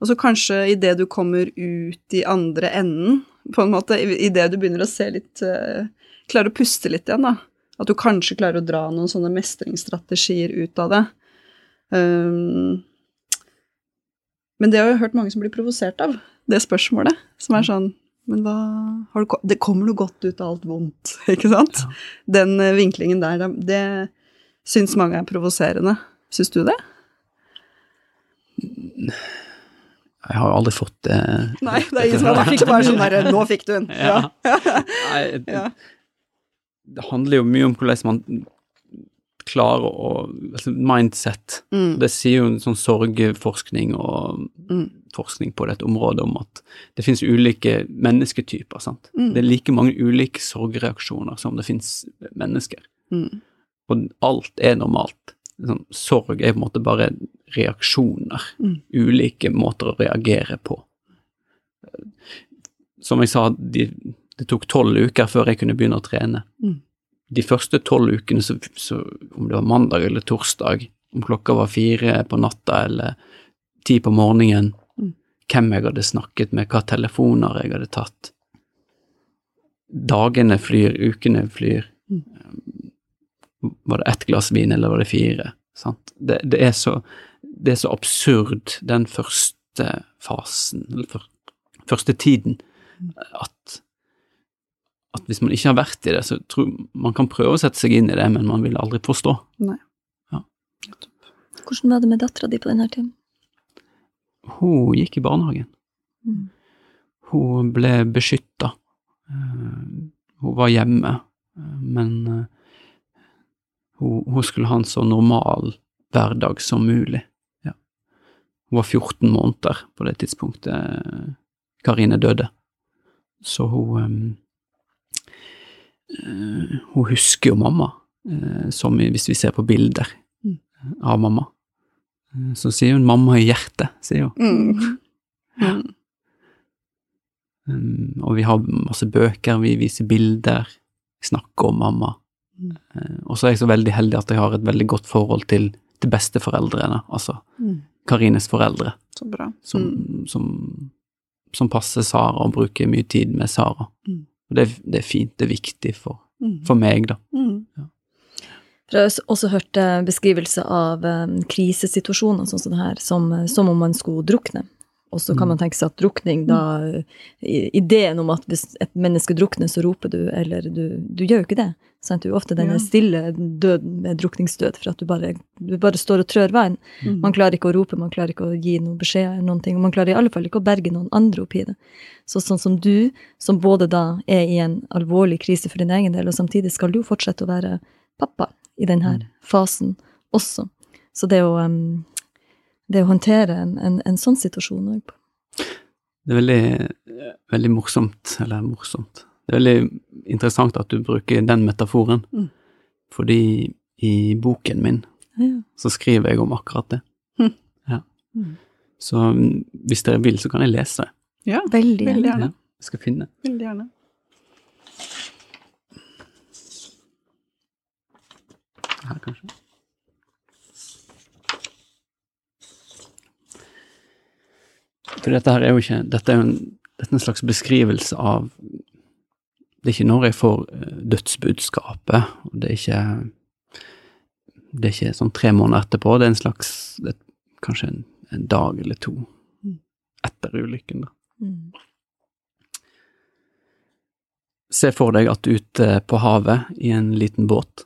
Og så kanskje idet du kommer ut i andre enden, på en måte, idet du begynner å se litt uh, Klarer å puste litt igjen, da. At du kanskje klarer å dra noen sånne mestringsstrategier ut av det. Um, men det har jeg hørt mange som blir provosert av, det spørsmålet. Som er sånn Men hva har du, Det kommer noe godt ut av alt vondt, ikke sant? Ja. Den eh, vinklingen der, det syns mange er provoserende. Syns du det? Jeg har jo aldri fått det. Nei, det er ingen som har vært bare sånn derre Nå fikk du den. Ja. Nei, Ja. Det handler jo mye om hvordan man klarer å altså Mindset. Mm. Det sier jo en sånn sorgforskning og Mm. forskning på dette området om at det finnes ulike mennesketyper. sant? Mm. Det er like mange ulike sorgreaksjoner som det finnes mennesker. Mm. Og alt er normalt. Sånn, sorg er på en måte bare reaksjoner. Mm. Ulike måter å reagere på. Som jeg sa, de, det tok tolv uker før jeg kunne begynne å trene. Mm. De første tolv ukene, så, så, om det var mandag eller torsdag, om klokka var fire på natta eller ti på morgenen, Mm. hvem jeg hadde snakket med, hva telefoner jeg hadde tatt. Dagene flyr, ukene flyr. Mm. Var det ett glass vin, eller var det fire? Sant? Det, det, er så, det er så absurd, den første fasen, eller for, første tiden, at, at hvis man ikke har vært i det, så tror man kan prøve å sette seg inn i det, men man vil aldri forstå. Nei. Hvordan var det med dattera di på denne tiden? Hun gikk i barnehagen. Mm. Hun ble beskytta. hun var hjemme, eh, men eh, hun, skulle ha en så normal hverdag som mulig. Ja. Hun var 14 måneder på det tidspunktet eh, Karine døde, så hun eh, Hun husker jo mamma, eh, som hvis vi ser på bilder Mm. av mamma. Eh, Så sier hun 'mamma i hjertet', sier hun. Mm. Mm. Um, og vi har masse bøker, vi viser bilder, snakker om mamma. Mm. Eh, og så er jeg så veldig heldig at jeg har et veldig godt forhold til, til besteforeldrene, altså Mm. Karines foreldre, Så bra. som, Mm. som, som passer Sara og bruker mye tid med Sara. Mm. Det, det er fint, det er viktig for, Mm. for meg, da. Mm. For jeg har også hørt eh, beskrivelse av eh, krisesituasjoner sånn som det her, som, eh, som om man skulle drukne. Og så kan Mm. man tenke seg at drukning, da eh, Ideen om at hvis et menneske drukner, så roper du, eller du, du gjør jo ikke det. Sant? Du er ofte denne stille døden med drukningsdød, for at du bare, du bare står og trør veien. Mm. Man klarer ikke å rope, man klarer ikke å gi noen beskjed, eller noen ting, og man klarer i alle fall ikke å berge noen andre oppi det. Så sånn som du, som både da er i en alvorlig krise for din egen del, og samtidig skal du jo fortsette å være pappa i denne Mm. fasen også. Så det å, um, det å håndtere en, en, en sånn situasjon òg Det er veldig, veldig morsomt, eller morsomt Det er veldig interessant at du bruker den metaforen, Mm. fordi i boken min ja. så skriver jeg om akkurat det. Mm. Ja. Mm. Så mm, hvis dere vil, så kan jeg lese. Ja, Veldig gjerne. Ja, jeg skal finne. Veldig gjerne. Her, kanskje. For dette her er jo ikke Dette er jo en, dette er en slags beskrivelse av Det er ikke når jeg får eh, dødsbudskapet, og det er ikke Det er ikke sånn tre måneder etterpå, det er en slags det er Kanskje en, en dag eller to etter ulykken, da. Mm. Se for deg at du er ute på havet i en liten båt.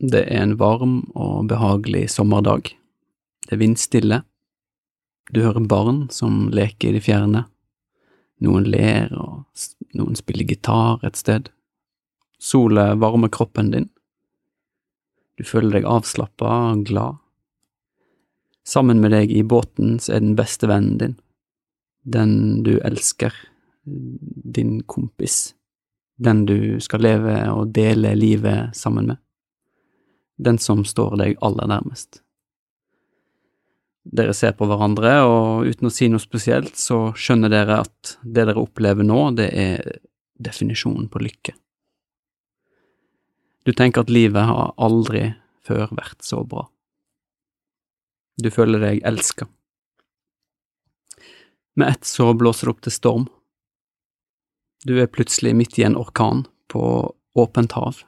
Det er en varm og behagelig sommerdag. Det er vindstille. Du hører barn som leker i det fjerne. Noen ler, og noen spiller gitar et sted. Sola varmer kroppen din. Du føler deg avslappa og glad. Sammen med deg i båten så er den beste vennen din, den du elsker, din kompis, den du skal leve og dele livet sammen med, den som står deg aller nærmest. Dere ser på hverandre, og uten å si noe spesielt, så skjønner dere at det dere opplever nå, det er definisjonen på lykke. Du tenker at livet har aldri før vært så bra. Du føler deg elska. Med ett så blåser det opp til storm. Du er plutselig midt i en orkan på åpent hav,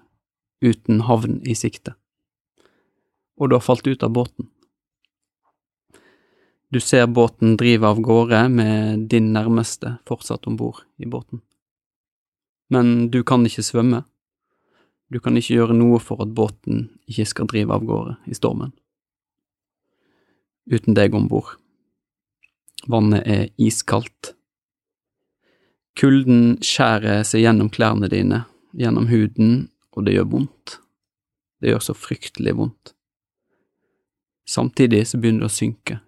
uten havn i sikte, og du har falt ut av båten. Du ser båten drive av gårde med din nærmeste fortsatt om bord i båten. Men du kan ikke svømme. Du kan ikke gjøre noe for at båten ikke skal drive av gårde i stormen. Uten deg om bord. Vannet er iskaldt. Kulden skjærer seg gjennom klærne dine, gjennom huden, og det gjør vondt. Det gjør så fryktelig vondt. Samtidig så begynner det å synke.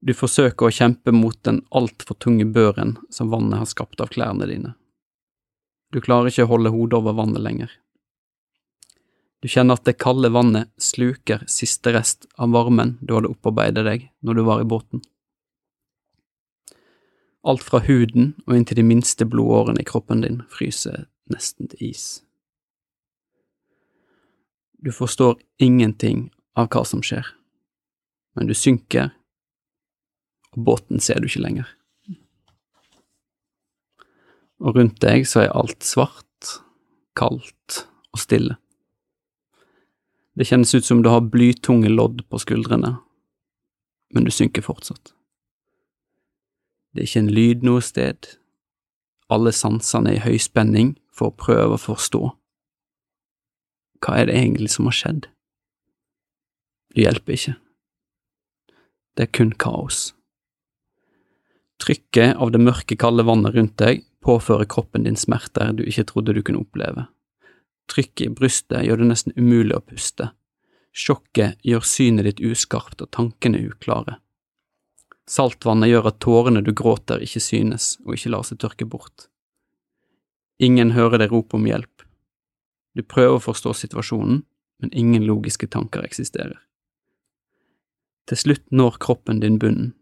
Du forsøker å kjempe mot den altfor tunge børen som vannet har skapt av klærne dine. Du klarer ikke å holde hodet over vannet lenger. Du kjenner at det kalde vannet sluker siste rest av varmen du hadde opparbeidet deg når du var i båten. Alt fra huden og inntil de minste blodårene i kroppen din fryser nesten til is. Du forstår ingenting av hva som skjer, men du synker, og båten ser du ikke lenger. Og rundt deg så er alt svart, kaldt og stille. Det kjennes ut som du har blytunge lodd på skuldrene, men du synker fortsatt. Det er ikke en lyd noe sted. Alle sansene er i høy spenning for å prøve å forstå. Hva er det egentlig som har skjedd? Det hjelper ikke. Det er kun kaos. Trykket av det mørke, kalde vannet rundt deg påfører kroppen din smerter du ikke trodde du kunne oppleve. Trykket i brystet gjør det nesten umulig å puste. Sjokket gjør synet ditt uskarpt og tankene uklare. Saltvannet gjør at tårene du gråter ikke synes og ikke lar seg tørke bort. Ingen hører deg rope om hjelp. Du prøver å forstå situasjonen, men ingen logiske tanker eksisterer. Til slutt når kroppen din bunnen.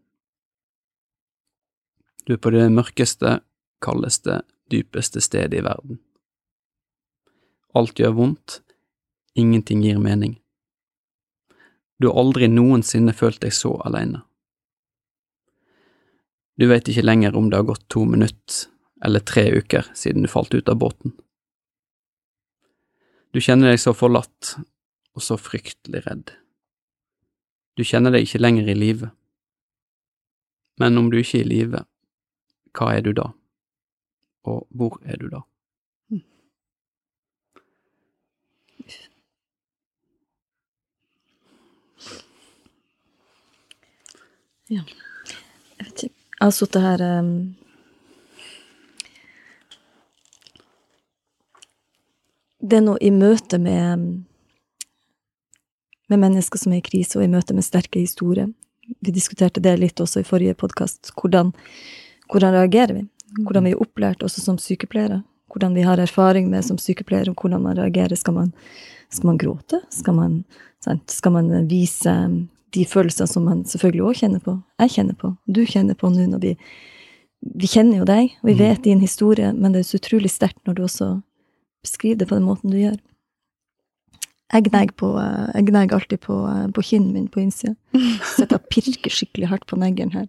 Du er på det mørkeste, kaldeste, dypeste stedet i verden. Alt gjør vondt, ingenting gir mening. Du har aldri noensinne følt deg så alene. Du vet ikke lenger om det har gått to minutter eller tre uker siden du falt ut av båten. Du kjenner deg så forlatt og så fryktelig redd. Du kjenner deg ikke lenger i live. Men om du ikke er i live, hva er du da? Og hvor er du da? Ja. Jeg vet ikke. Jeg har sittet her um, Det er noe i møte med med mennesker som er i krise, og i møte med sterke historier. Vi diskuterte det litt også i forrige podkast. Hvordan, hvordan reagerer vi? Hvordan vi er opplært også som sykepleiere. Hvordan vi har erfaring med som sykepleiere, hvordan man reagerer. Skal man, skal man gråte? Skal man, skal man vise de følelsene som man selvfølgelig òg kjenner på? Jeg kjenner på, du kjenner på nå når vi Vi kjenner jo deg, og vi vet din historie, men det er så utrolig sterkt når du også beskriver det på den måten du gjør. Jeg gnager, på, jeg gnager alltid på, på kinnen min på innsida. Sitter og pirker skikkelig hardt på neglen her.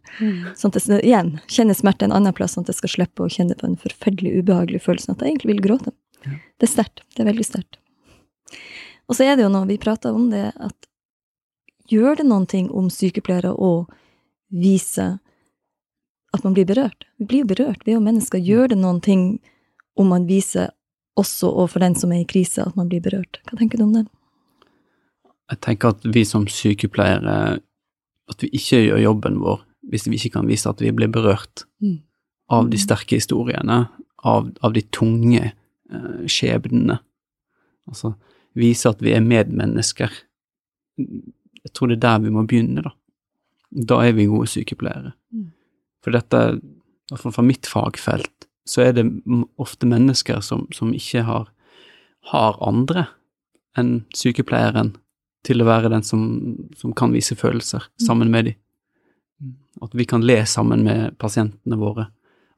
Sånn at jeg igjen kjenner smerte en annen plass, sånn at jeg skal slippe å kjenne på en forferdelig ubehagelig følelse sånn at jeg egentlig vil gråte. Det er sterkt. Det er veldig sterkt. Og så er det jo noe, vi prata om det, at gjør det noen ting om sykepleiere å vise at man blir berørt? Vi blir jo berørt, vi er jo mennesker. Gjør det noen ting om man viser også overfor den som er i krise, at man blir berørt. Hva tenker du om det? Jeg tenker at vi som sykepleiere, at vi ikke gjør jobben vår hvis vi ikke kan vise at vi blir berørt Mm. av de sterke historiene, av, av de tunge eh, skjebnene. Altså vise at vi er medmennesker. Jeg tror det er der vi må begynne, da. Da er vi gode sykepleiere. Mm. For dette, iallfall fra mitt fagfelt, så er det ofte mennesker som, som ikke har, har andre enn sykepleieren til å være den som, som kan vise følelser sammen med dem. At vi kan le sammen med pasientene våre.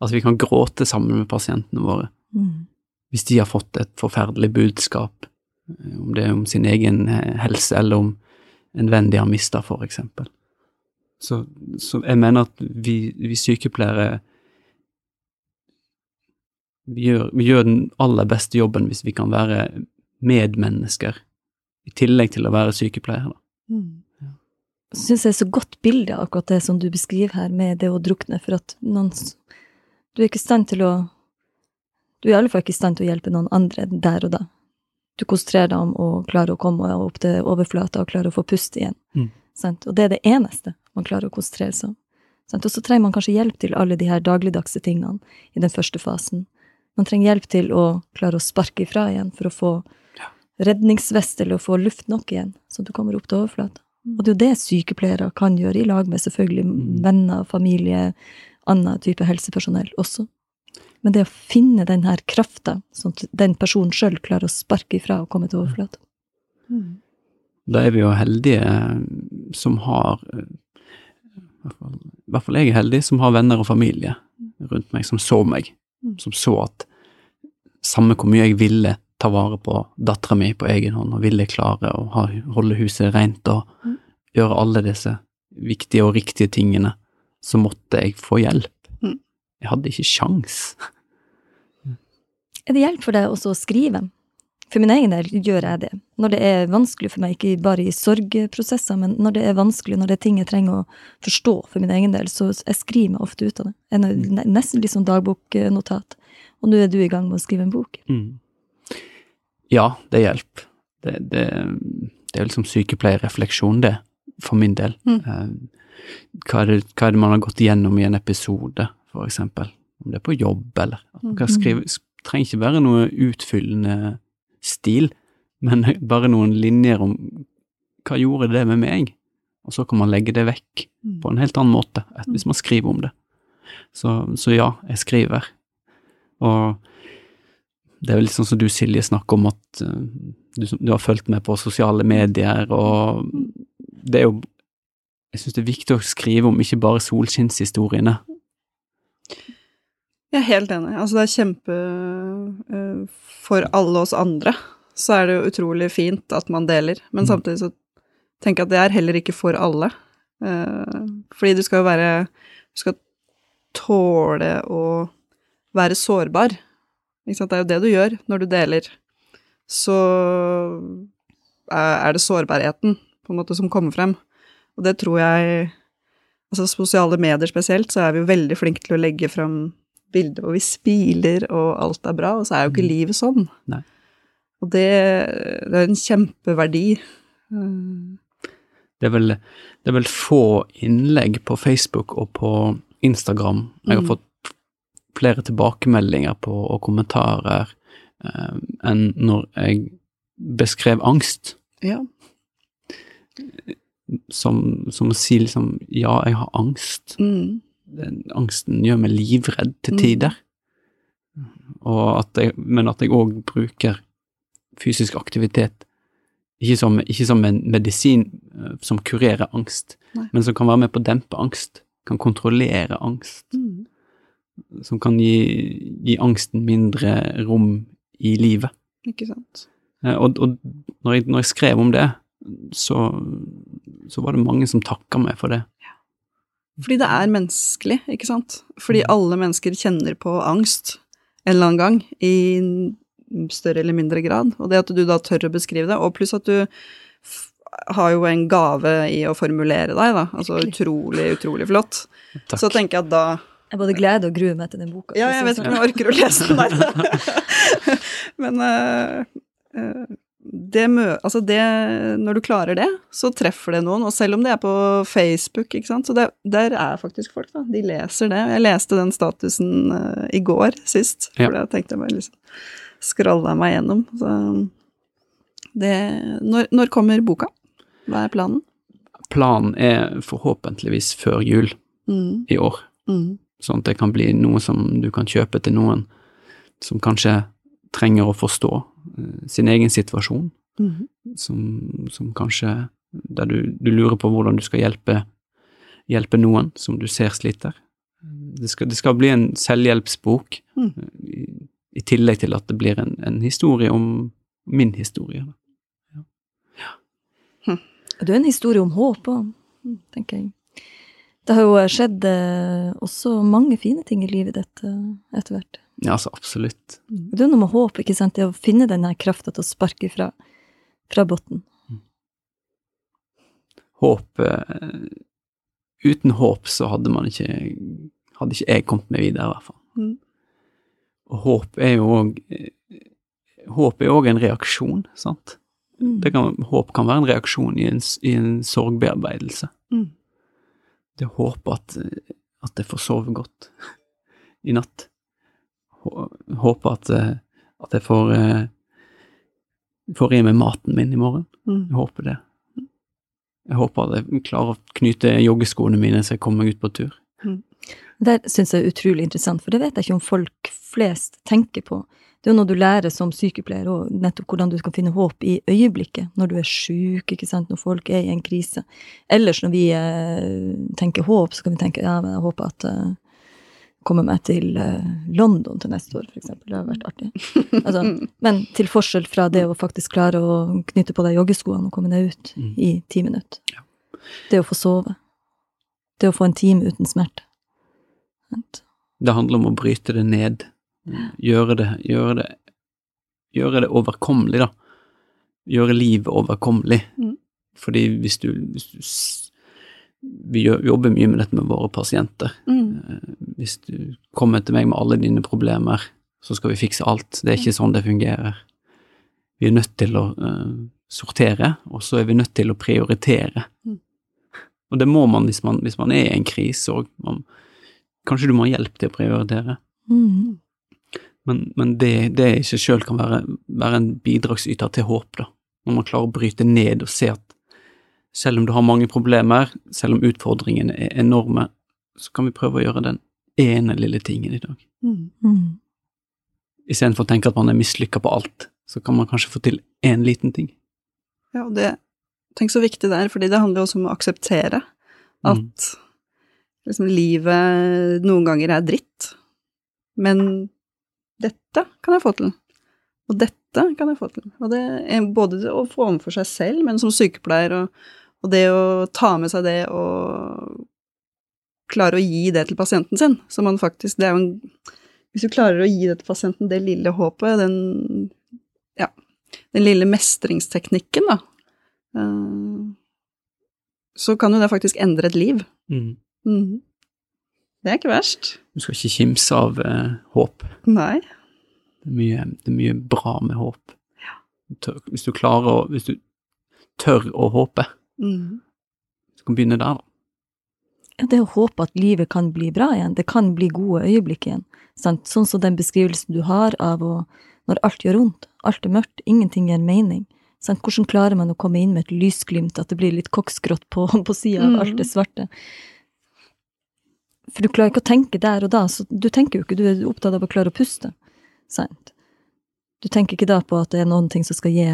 At vi kan gråte sammen med pasientene våre. Mm. Hvis de har fått et forferdelig budskap, eh, om det er om sin egen eh, helse eller om en venn de har mista, for eksempel. Så, så jeg mener at vi, vi sykepleiere vi gjør, vi gjør den aller beste jobben hvis vi kan være medmennesker, i tillegg til å være sykepleiere. Mm. syns jeg er så godt bilde av akkurat det som du beskriver her, med det å drukne, for at noen Du er ikke i stand til å Du er i alle fall ikke i stand til å hjelpe noen andre der og da. Du konsentrerer deg om å klare å komme opp til overflata og klare å få puste igjen. Mm. Sant? Og det er det eneste man klarer å konsentrere seg om. Og så trenger man kanskje hjelp til alle de her dagligdagse tingene i den første fasen. Man trenger hjelp til å klare å sparke ifra igjen for å få redningsvest eller å få luft nok igjen, så du kommer opp til overflata. Og det er jo det sykepleiere kan gjøre, i lag med selvfølgelig Mm. venner, familie, annen type helsepersonell også. Men det å finne den her krafta, sånn at den personen sjøl klarer å sparke ifra og komme til overflata. Mm. Da er vi jo heldige eh, som har eh, i hvert fall, I hvert fall jeg er heldig som har venner og familie rundt meg som så meg, Mm. Som så at samme hvor mye jeg ville ta vare på dattera mi på egen hånd, og ville klare å ha, holde huset rent og Mm. gjøre alle disse viktige og riktige tingene, så måtte jeg få hjelp. Mm. Jeg hadde ikke sjans. Er det hjelp for deg også å skrive? For min egen del gjør jeg det. Når det er vanskelig for meg, ikke bare i sorgprosesser, men når det er vanskelig, når det er ting jeg trenger å forstå for min egen del, så jeg skriver meg ofte ut av det. En, ne- nesten litt sånn dagboknotat. Og nå er du i gang med å skrive en bok. Mm. Ja, det hjelper. Det, det, det er liksom sykepleierrefleksjon, det, for min del. Mm. Eh, hva, er det, hva er det man har gått gjennom i en episode, for eksempel? Om det er på jobb, eller man kan Mhm. skrive trenger ikke være noe utfyllende stil, men bare noen linjer om hva gjorde det med meg? Og så kan man legge det vekk Mm. på en helt annen måte, hvis man skriver om det. Så, så ja, jeg skriver. Og det er vel litt sånn som du, Silje, snakker om at eh, du, du har fulgt med på sosiale medier, og det er jo jeg syns det er viktig å skrive om ikke bare solskinnshistoriene. Jeg er helt enig. Altså, det er kjempe eh, For alle oss andre så er det jo utrolig fint at man deler, men Mm. samtidig så tenker jeg at det er heller ikke for alle. Eh, fordi du skal jo være Du skal tåle å være sårbar. Ikke sant? Det er jo det du gjør når du deler. Så er er det sårbarheten på en måte som kommer frem. Og det tror jeg Altså sosiale medier spesielt, så er vi jo veldig flinke til å legge frem bilder hvor vi smiler og alt er bra, og så er jo ikke Mm. livet sånn. Nei. Og det, det er en kjempeverdi. Det er, vel, det er vel få innlegg på Facebook og på Instagram. Jeg har Mm. fått flere tilbakemeldinger på og kommentarer eh, enn når jeg beskrev angst. Ja. Som, som å si liksom Ja, jeg har angst. Mm. Den angsten gjør meg livredd til Mm. tider. At jeg, men at jeg òg bruker fysisk aktivitet ikke som, ikke som en medisin eh, som kurerer angst, Nei. men som kan være med på å dempe angst. Kan kontrollere angst. Mm. Som kan gi, gi angsten mindre rom i livet. Ikke sant. Eh, Og, og når, jeg, når jeg skrev om det, så, så var det mange som takka meg for det. Fordi det er menneskelig, ikke sant? Fordi alle mennesker kjenner på angst en eller annen gang, i større eller mindre grad. Og det at du da tør å beskrive det, og pluss at du har jo en gave i å formulere deg, da. Altså utrolig, utrolig flott. Takk. Så tenker jeg at da Jeg både gleder og gruer meg til den boka. Ja, jeg vet ikke om jeg orker å lese den der. Men uh, eh, det. Altså det Når du klarer det, så treffer det noen. Og selv om det er på Facebook, ikke sant, så det, der er faktisk folk, da. De leser det. Jeg leste den statusen uh, i går sist, Ja. for da tenkte jeg bare liksom skralla meg gjennom. Så det når, når kommer boka? Hva er planen? Planen er forhåpentligvis før jul Mm, i år. mm, Sånn at det kan bli noe som du kan kjøpe til noen som kanskje trenger å forstå sin egen situasjon, mm. som, som kanskje Der du, du lurer på hvordan du skal hjelpe, hjelpe noen som du ser sliter. Det skal, det skal bli en selvhjelpsbok, Mm. eh, i, i tillegg til at det blir en, en historie om min historie. Ja. ja. det er en historie om håp òg, tenker jeg. Det har jo skjedd eh, også mange fine ting i livet ditt eh, etter hvert. Ja, altså absolutt. Det er noe med håp, ikke sant? Det å finne den krafta til å sparke fra, fra bunnen. Håp eh, Uten håp så hadde man ikke Hadde ikke jeg kommet meg videre, i hvert fall. Mm. Og håp er jo òg Håp er òg en reaksjon, sant? Mm. Det kan, håp kan være en reaksjon i en, i en sorgbearbeidelse. Mm. Det å håpe at, at jeg får sove godt i natt. Hå- Håpe at, eh, at jeg får, eh, får i meg maten min i morgen. Mm. Jeg håper det. Jeg håper at jeg klarer å knyte joggeskoene mine så jeg kommer meg ut på tur. Det syns jeg er utrolig interessant, for det vet jeg ikke om folk flest tenker på. Det er jo noe du lærer som sykepleier, og nettopp hvordan du skal finne håp i øyeblikket, når du er sjuk, ikke sant, når folk er i en krise. Ellers når vi eh, tenker håp, så kan vi tenke ja, jeg håper at eh, jeg kommer meg til eh, London til neste år, eksempel. Det har vært artig. Altså, men til forskjell fra det å faktisk klare å knytte på deg joggeskoene og komme deg ut Mm. i ti minutter. Ja. Det å få sove. Det å få en time uten smerte. Vent. Det handler om å bryte det ned. Gjøre det, gjøre det, gjøre det overkommelig, da. Gjøre livet overkommelig. Mm. Fordi hvis du, hvis du Vi jobber mye med dette med våre pasienter. Mm. Eh, Hvis du kommer til meg med alle dine problemer, så skal vi fikse alt. Det er ikke sånn det fungerer. Vi er nødt til å uh, sortere, og så er vi nødt til å prioritere. Mm. Og det må man hvis man, hvis man er i en krise òg. Kanskje du må ha hjelp til å prioritere. Mm. Men, men det, det i seg sjøl kan være, være en bidragsyter til håp, da. Når man klarer å bryte ned og se at selv om du har mange problemer, selv om utfordringene er enorme, så kan vi prøve å gjøre den ene lille tingen i dag. Mm. Mm. Istedenfor å tenke at man er mislykka på alt, så kan man kanskje få til én liten ting. Ja, og det Tenk så viktig det er, fordi det handler jo også om å akseptere At liksom livet noen ganger er dritt, men dette kan jeg få til. Og dette kan jeg få til. Og det er både å få overfor seg selv, men som sykepleier, og, og det å ta med seg det og klare å gi det til pasienten sin, så man faktisk Det er jo en Hvis du klarer å gi det til pasienten, det lille håpet, den Ja, den lille mestringsteknikken, da, eh, så kan jo det faktisk endre et liv. Mm. Mm. Det er ikke verst. Du skal ikke kimse av eh, håp. Nei. Det er mye, det er mye bra med håp. Ja. hvis du klarer å Hvis du tør å håpe, Mhm. så kan vi begynne der, da. Ja, det å håpe at livet kan bli bra igjen, det kan bli gode øyeblikk igjen. Sant? Sånn som den beskrivelsen du har av å, når alt gjør vondt, alt er mørkt, ingenting gir mening. Sant? Hvordan klarer man å komme inn med et lysglimt, at det blir litt koksgrått på, på sida av Mm. alt det svarte? For du klarer ikke å tenke der og da, så du tenker jo ikke, du er opptatt av å klare å puste. Sant? Du tenker ikke da på at det er noen ting som skal gi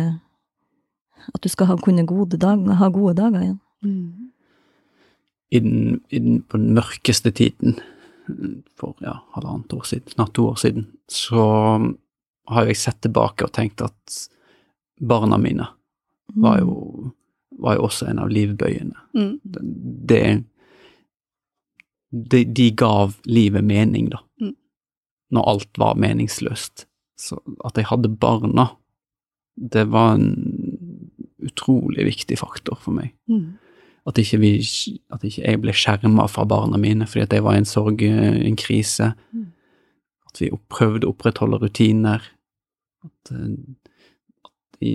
At du skal ha, kunne gode dag, ha gode dager igjen. Mm. I den, i den, på den mørkeste tiden, for ja, halvannet år siden, snart to år siden, så har jeg sett tilbake og tenkt at barna mine var jo, var jo også en av livbøyene. Mm. det de, de gav livet mening, da. Mm. Når alt var meningsløst. Så at jeg hadde barna, det var en utrolig viktig faktor for meg. Mm. At ikke, vi, at ikke jeg ble skjerma fra barna mine fordi at jeg var i en sorg, en krise. Mm. At vi prøvde å opprettholde rutiner. At, eh, at de,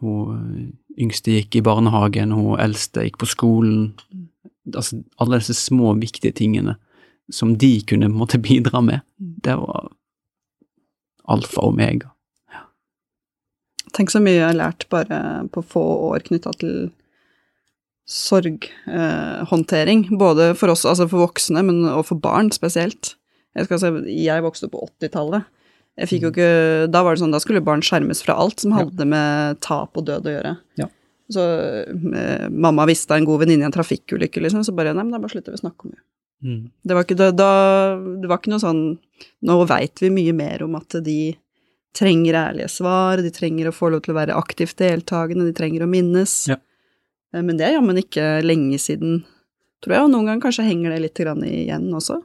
hun eh, yngste gikk i barnehagen, hun eldste gikk på skolen. Mm. Altså alle disse små, viktige tingene som de kunne måtte bidra med. Mm. Det var alfa og omega. Tenk så mye jeg har lært bare på få år knytta til sorghåndtering. både for oss, altså for voksne, men og for barn spesielt. Jeg, skal si, jeg vokste opp på 80-tallet. Jeg fikk jo ikke, Da var det sånn, da skulle barn skjermes fra alt som hadde med tap og død å gjøre. Ja. Så eh, mamma visste en god venninne i en trafikkulykke, liksom, så bare Nei, men da bare slutter vi å snakke om det. Det var ikke, da, da, det var ikke noe sånn Nå veit vi mye mer om at de trenger ærlige svar, de trenger å få lov til å være aktivt deltakende, de trenger å minnes. Ja. Eh, Men det er jammen ikke lenge siden, tror jeg, og noen ganger kanskje henger det litt grann igjen også.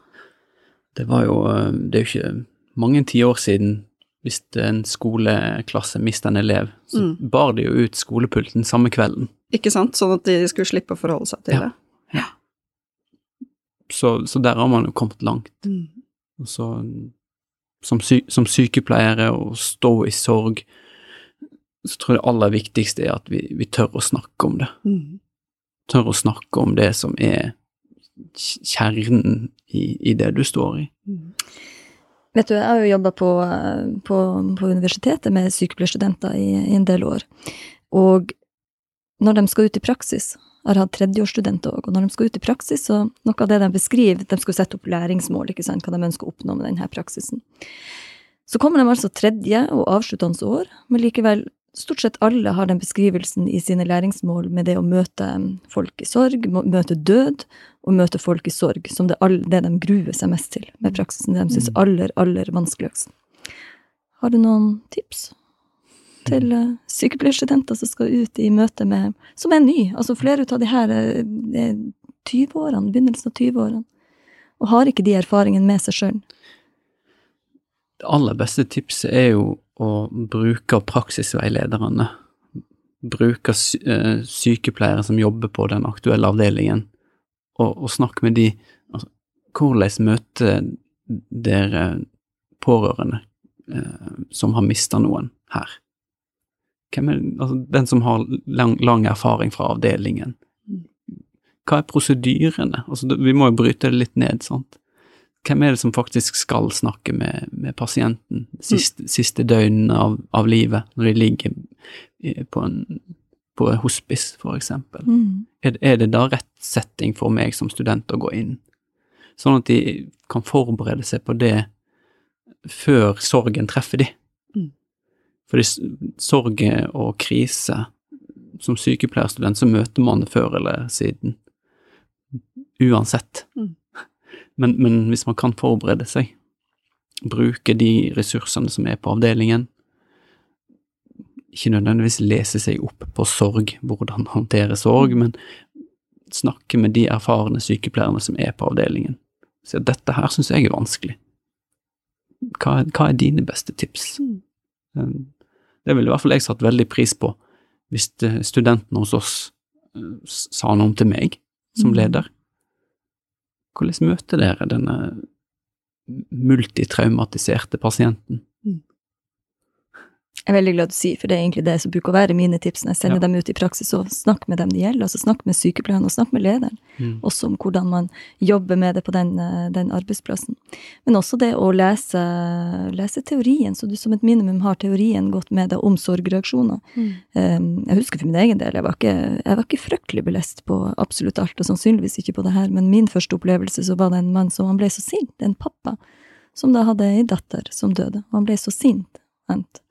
Det var jo eh, Det er jo ikke mange tiår siden hvis en skoleklasse mister en elev, så Mm. bar de jo ut skolepulten samme kvelden. Ikke sant? Sånn at de skulle slippe å forholde seg til Ja. det. Så, så der har man jo kommet langt. Mm. Og så som, sy som sykepleiere og stå i sorg, så tror jeg det aller viktigste er at vi, vi tør å snakke om det. Mm. Tør å snakke om det som er kjernen i, i det du står i. Mm. Vet du, jeg har jo jobba på, på, på universitetet med sykepleierstudenter i, i en del år. Og når de skal ut i praksis, har hatt tredjeårsstudenter òg, og når de skal ut i praksis, så noe av det de beskriver, de skal sette opp læringsmål, ikke sant, hva de ønsker å oppnå med denne praksisen. Så kommer de altså tredje og avsluttende år, men likevel stort sett alle har den beskrivelsen i sine læringsmål med det å møte folk i sorg, møte død, og møte folk i sorg, som det, er det de gruer seg mest til med praksisen, det de syns aller, aller vanskeligst. Har du noen tips til eh, sykepleierstudenter som skal ut i møte med Som er ny, altså flere av de her eh, er 20-årene, begynnelsen av 20-årene, og har ikke de erfaringene med seg sjøl. Det aller beste tipset er jo å bruke praksisveilederne. Bruke eh, sykepleiere som jobber på den aktuelle avdelingen, og, og snakke med de. Altså, hvordan møter dere pårørende eh, som har mista noen her? Hvem er altså, den som har lang, lang erfaring fra avdelingen? Hva er prosedyrene? Altså, vi må jo bryte det litt ned, sant? hvem er det som faktisk skal snakke med, med pasienten siste, siste døgnene av, av livet, når de ligger på en på hospice, for eksempel? Mm. Er, er det da rett setting for meg som student å gå inn? Sånn at de kan forberede seg på det før sorgen treffer de. Mm. Fordi sorg og krise Som sykepleierstudent så møter man det før eller siden. uansett. Mm. Men, men hvis man kan forberede seg, bruke de ressursene som er på avdelingen, ikke nødvendigvis lese seg opp på sorg, hvordan håndtere sorg, men snakke med de erfarne sykepleierne som er på avdelingen. Så dette her syns jeg er vanskelig. Hva, hva er dine beste tips? Mm. Det ville i hvert fall jeg satt veldig pris på hvis studentene hos oss eh, sa noe til meg som Mm. leder. Hvordan møter dere denne multitraumatiserte pasienten? Jeg er veldig glad du sier, for det er egentlig det som bruker å være mine tips når jeg sender Ja. dem ut i praksis. Og snakk med dem det gjelder, altså snakk med sykepleieren og snakk med lederen. Også om hvordan man jobber med det på den, eh, den arbeidsplassen. Men også det å lese, lese teorien, så du som et minimum har teorien godt med deg om sorgreaksjoner. Um, Jeg husker for min egen del, jeg var, ikke, jeg var ikke fryktelig belest på absolutt alt, og sannsynligvis ikke på det her, men min første opplevelse så var det en mann som han ble så sint, en pappa, som da hadde ei datter som døde, og han ble så sint. Ent.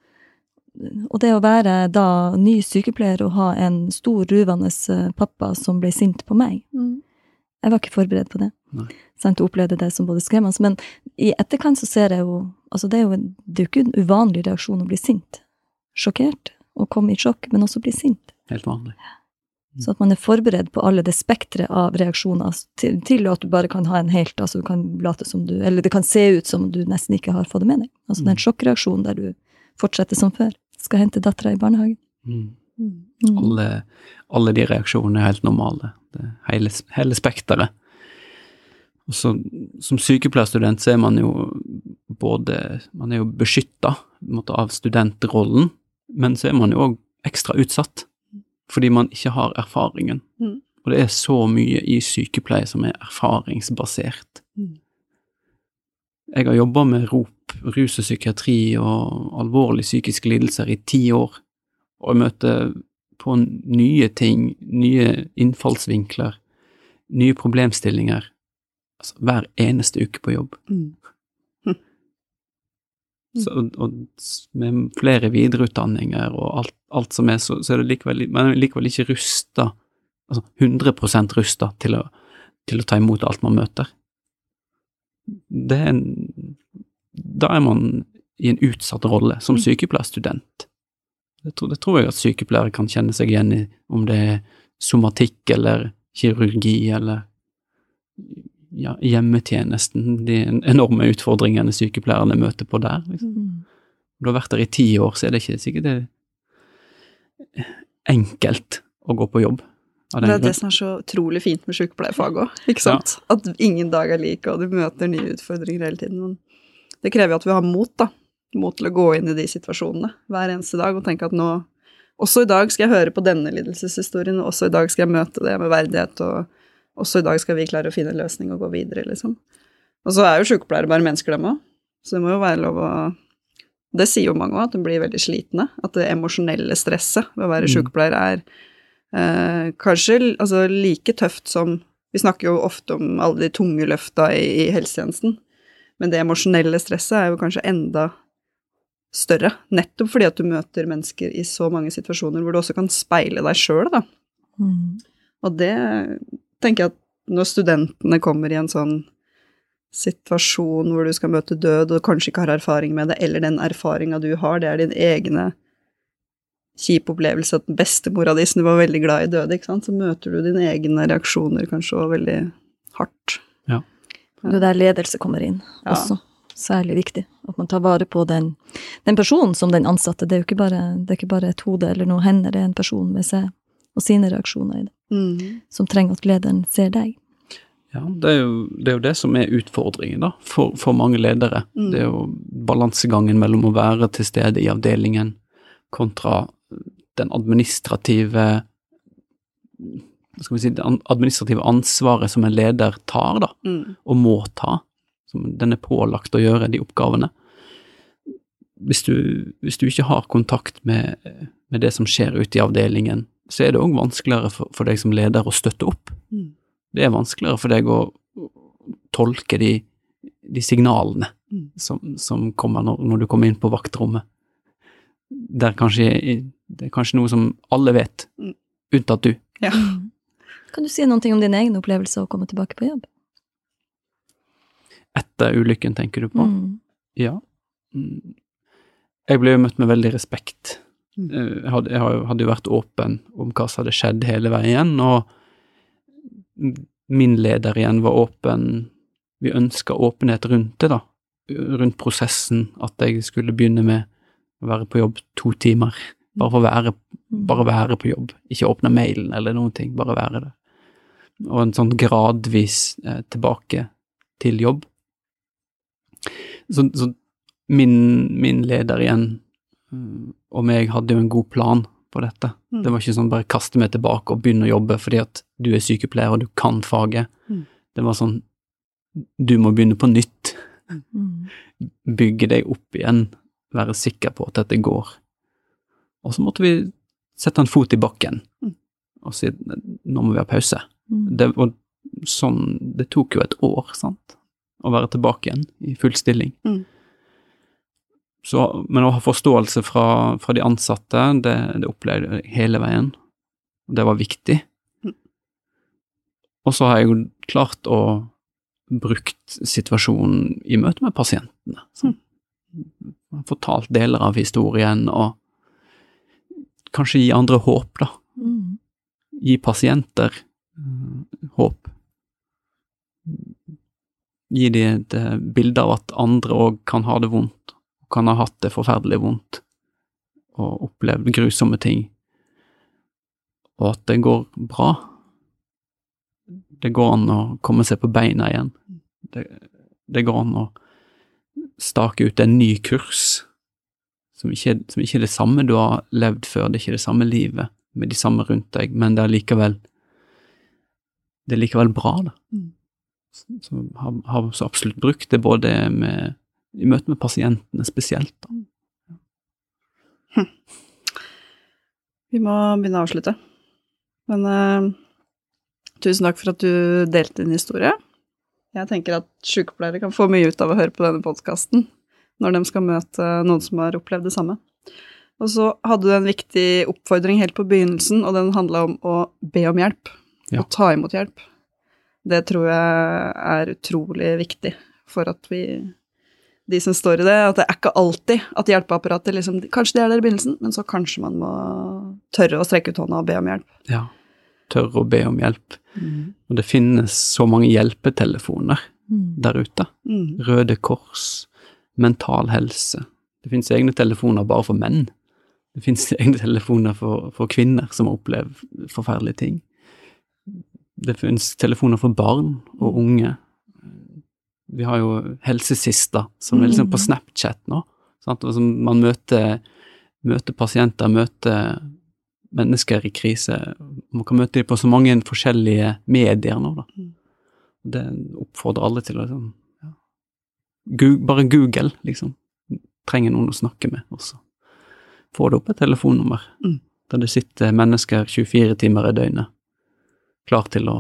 Og det å være da ny sykepleier og ha en stor, ruvende eh, pappa som ble sint på meg, Mm. jeg var ikke forberedt på det. Sant, opplevde det som både skremmende, men i etterkant så ser jeg jo Altså, det er jo, det er jo ikke en uvanlig reaksjon å bli sint. Sjokkert, og komme i sjokk, men også bli sint. Helt vanlig. Så at man er forberedt på alle det spekteret av reaksjoner til, til at du bare kan ha en helt, altså du kan late som du Eller det kan se ut som du nesten ikke har fått det med deg. Altså mm. den sjokkreaksjonen der du fortsetter som før. Skal hente dattera i barnehagen. Mm. Mm. Alle, alle de reaksjonene er helt normale. Det hele, hele spekteret. Og så, som sykepleierstudent så er man jo både Man er jo beskytta av studentrollen, men så er man jo òg ekstra utsatt fordi man ikke har erfaringen. Mm. Og det er så mye i sykepleie som er erfaringsbasert. Mm. Jeg har jobba med ROP, rus og psykiatri og alvorlige psykiske lidelser i ti år, og jeg møter på nye ting, nye innfallsvinkler, nye problemstillinger, altså hver eneste uke på jobb. Mm. Så, og, og med flere videreutdanninger og alt, alt som er, så, så er det likevel, man er likevel ikke rusta, altså 100% rusta til, å- til å ta imot alt man møter. Det er en, da er man i en utsatt rolle som Mm. sykepleierstudent. Det tror, det tror jeg at sykepleiere kan kjenne seg igjen i, om det er somatikk eller kirurgi eller ja, hjemmetjenesten, de enorme utfordringene sykepleierne møter på der. Liksom. Mm. Du har vært der i ti år, så er det ikke sikkert det er enkelt å gå på jobb. av den Det er det som er så utrolig fint med sykepleierfaget òg, ikke sant? At ingen dag er lik, og du møter nye utfordringer hele tiden. Men det krever jo at vi har mot, da. Mot til å gå inn i de situasjonene hver eneste dag og tenke at nå Også i dag skal jeg høre på denne lidelseshistorien, også i dag skal jeg møte det med verdighet, og også i dag skal vi klare å finne en løsning og gå videre, liksom. Og så er jo sykepleiere bare mennesker, dem òg, så det må jo være lov å Det sier jo mange òg, at de blir veldig slitne. At det emosjonelle stresset ved å være Mm. sykepleier er eh, kanskje altså, like tøft som Vi snakker jo ofte om alle de tunge løfta i, i helsetjenesten, men det emosjonelle stresset er jo kanskje enda større, nettopp fordi at du møter mennesker i så mange situasjoner hvor du også kan speile deg sjøl, da. Mm. Og det tenker jeg at når studentene kommer i en sånn situasjon hvor du skal møte død og kanskje ikke har erfaring med det, eller den erfaringa du har, det er din egne kjip opplevelse at bestemora di som du var veldig glad i, døde, ikke sant, så møter du dine egne reaksjoner kanskje også veldig hardt. Det er der ledelse kommer inn Ja. også. Særlig viktig. At man tar vare på den, den personen som den ansatte. Det er jo ikke bare, det er ikke bare et hode eller noen hender, det er en person med seg og sine reaksjoner i det, Mm. som trenger at lederen ser deg. Ja, det er, jo, det er jo det som er utfordringen da, for, for mange ledere. Mm. Det er jo balansegangen mellom å være til stede i avdelingen kontra den administrative skal vi si, det administrative ansvaret som en leder tar, da, Mm. og må ta. Som den er pålagt å gjøre, de oppgavene. Hvis du, hvis du ikke har kontakt med, med det som skjer ute i avdelingen, så er det òg vanskeligere for, for deg som leder å støtte opp Mm. det er vanskeligere for deg å tolke de, de signalene Mm. som, som kommer når, når du kommer inn på vaktrommet. Det er kanskje, det er kanskje noe som alle vet, Mm. unntatt du. Ja. Kan du si noen ting om din egen opplevelse av å komme tilbake på jobb? Etter ulykken, tenker du på? Mm. Ja. Mm. Jeg ble jo møtt med veldig respekt. Mm. Eh, Jeg hadde, jeg jo- hadde jo vært åpen om hva som hadde skjedd hele veien, og min leder igjen var åpen. Vi ønska åpenhet rundt det, da. Rundt prosessen. At jeg skulle begynne med å være på jobb to timer. Bare for å være, Mm. bare være på jobb. Ikke åpne mailen eller noen ting, bare være det. Og en sånn gradvis eh, tilbake til jobb. Så, så min, min leder igjen mm, og meg hadde jo en god plan på dette. Mm. Det var ikke sånn bare kaste meg tilbake og begynne å jobbe fordi at du er sykepleier og du kan faget. Mm. Det var sånn du må begynne på nytt. Mm. Bygge deg opp igjen. Være sikker på at dette går. Og så måtte vi sette en fot i bakken Mm. og si nå må vi ha pause. Mm. Det, og sånn, det tok jo et år, sant, å være tilbake igjen i full stilling. Mm. Så, men å ha forståelse fra, fra de ansatte, det, det opplevde jeg hele veien. Det var viktig. Mm. Og så har jeg jo klart å brukt situasjonen i møte med pasientene. Så. Fortalt deler av historien, og kanskje gi andre håp, da Mm. gi pasienter håp. Gi dem et eh, bilde av at andre òg kan ha det vondt, og kan ha hatt det forferdelig vondt, og opplevd grusomme ting, og at det går bra. Det går an å komme seg på beina igjen. Det, det går an å stake ut en ny kurs, som ikke, som ikke er det samme du har levd før, det er ikke det samme livet med de samme rundt deg, men det er likevel det er likevel bra, da. Mm. Så, har, har så absolutt brukt det både med, i møte med pasientene spesielt. Da. Vi må begynne å avslutte. Men uh, tusen takk for at du delte din historie. Jeg tenker at sykepleiere kan få mye ut av å høre på denne podkasten når de skal møte noen som har opplevd det samme. Og så hadde du en viktig oppfordring helt på begynnelsen, og den handla om å be om hjelp. Ja. Og ta imot hjelp. Det tror jeg er utrolig viktig for at vi de som står i det, at det er ikke alltid at hjelpeapparatet liksom Kanskje det er der i begynnelsen, men så kanskje man må tørre å strekke ut hånda og be om hjelp. Ja. Tørre å be om hjelp. Og det finnes så mange hjelpetelefoner Mm. der ute. Mm. Røde Kors, Mental Helse. Det finnes egne telefoner bare for menn. Det finnes egne telefoner for, for kvinner som har opplevd forferdelige ting. Det finnes telefoner for barn og unge. Vi har jo Helsesista, som er liksom på Snapchat nå. Sant? Altså, man møter, møter pasienter, møter mennesker i krise. Man kan møte dem på så mange forskjellige medier nå, da. Mm. Det oppfordrer alle til å liksom ja. Gu- Bare Google, liksom. Trenger noen å snakke med, og så får du opp et telefonnummer Mm. der det sitter mennesker 24 timer i døgnet, klar til å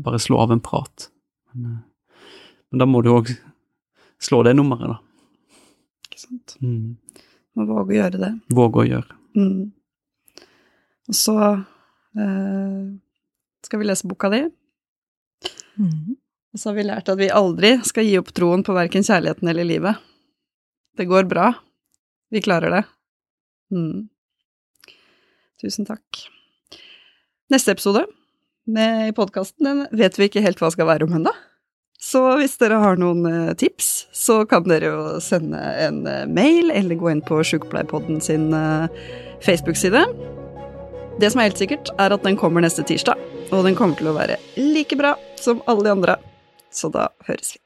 bare slå av en prat. Men, eh, men da må du òg slå det nummeret, da. Ikke sant. Mm. Må våge å gjøre det. Våge å gjøre. Mm. Og så eh, skal vi lese boka di. Mm. Og så har vi lært at vi aldri skal gi opp troen på verken kjærligheten eller livet. Det går bra. Vi klarer det. Mm. Tusen takk. Neste episode i podkasten, den vet vi ikke helt hva skal være om ennå. Så hvis dere har noen eh, tips, så kan dere jo sende en eh, mail eller gå inn på Sjukepleierpodden sin eh, Facebook-side. Det som er helt sikkert, er at den kommer neste tirsdag, og den kommer til å være like bra som alle de andre. Så da høres vi.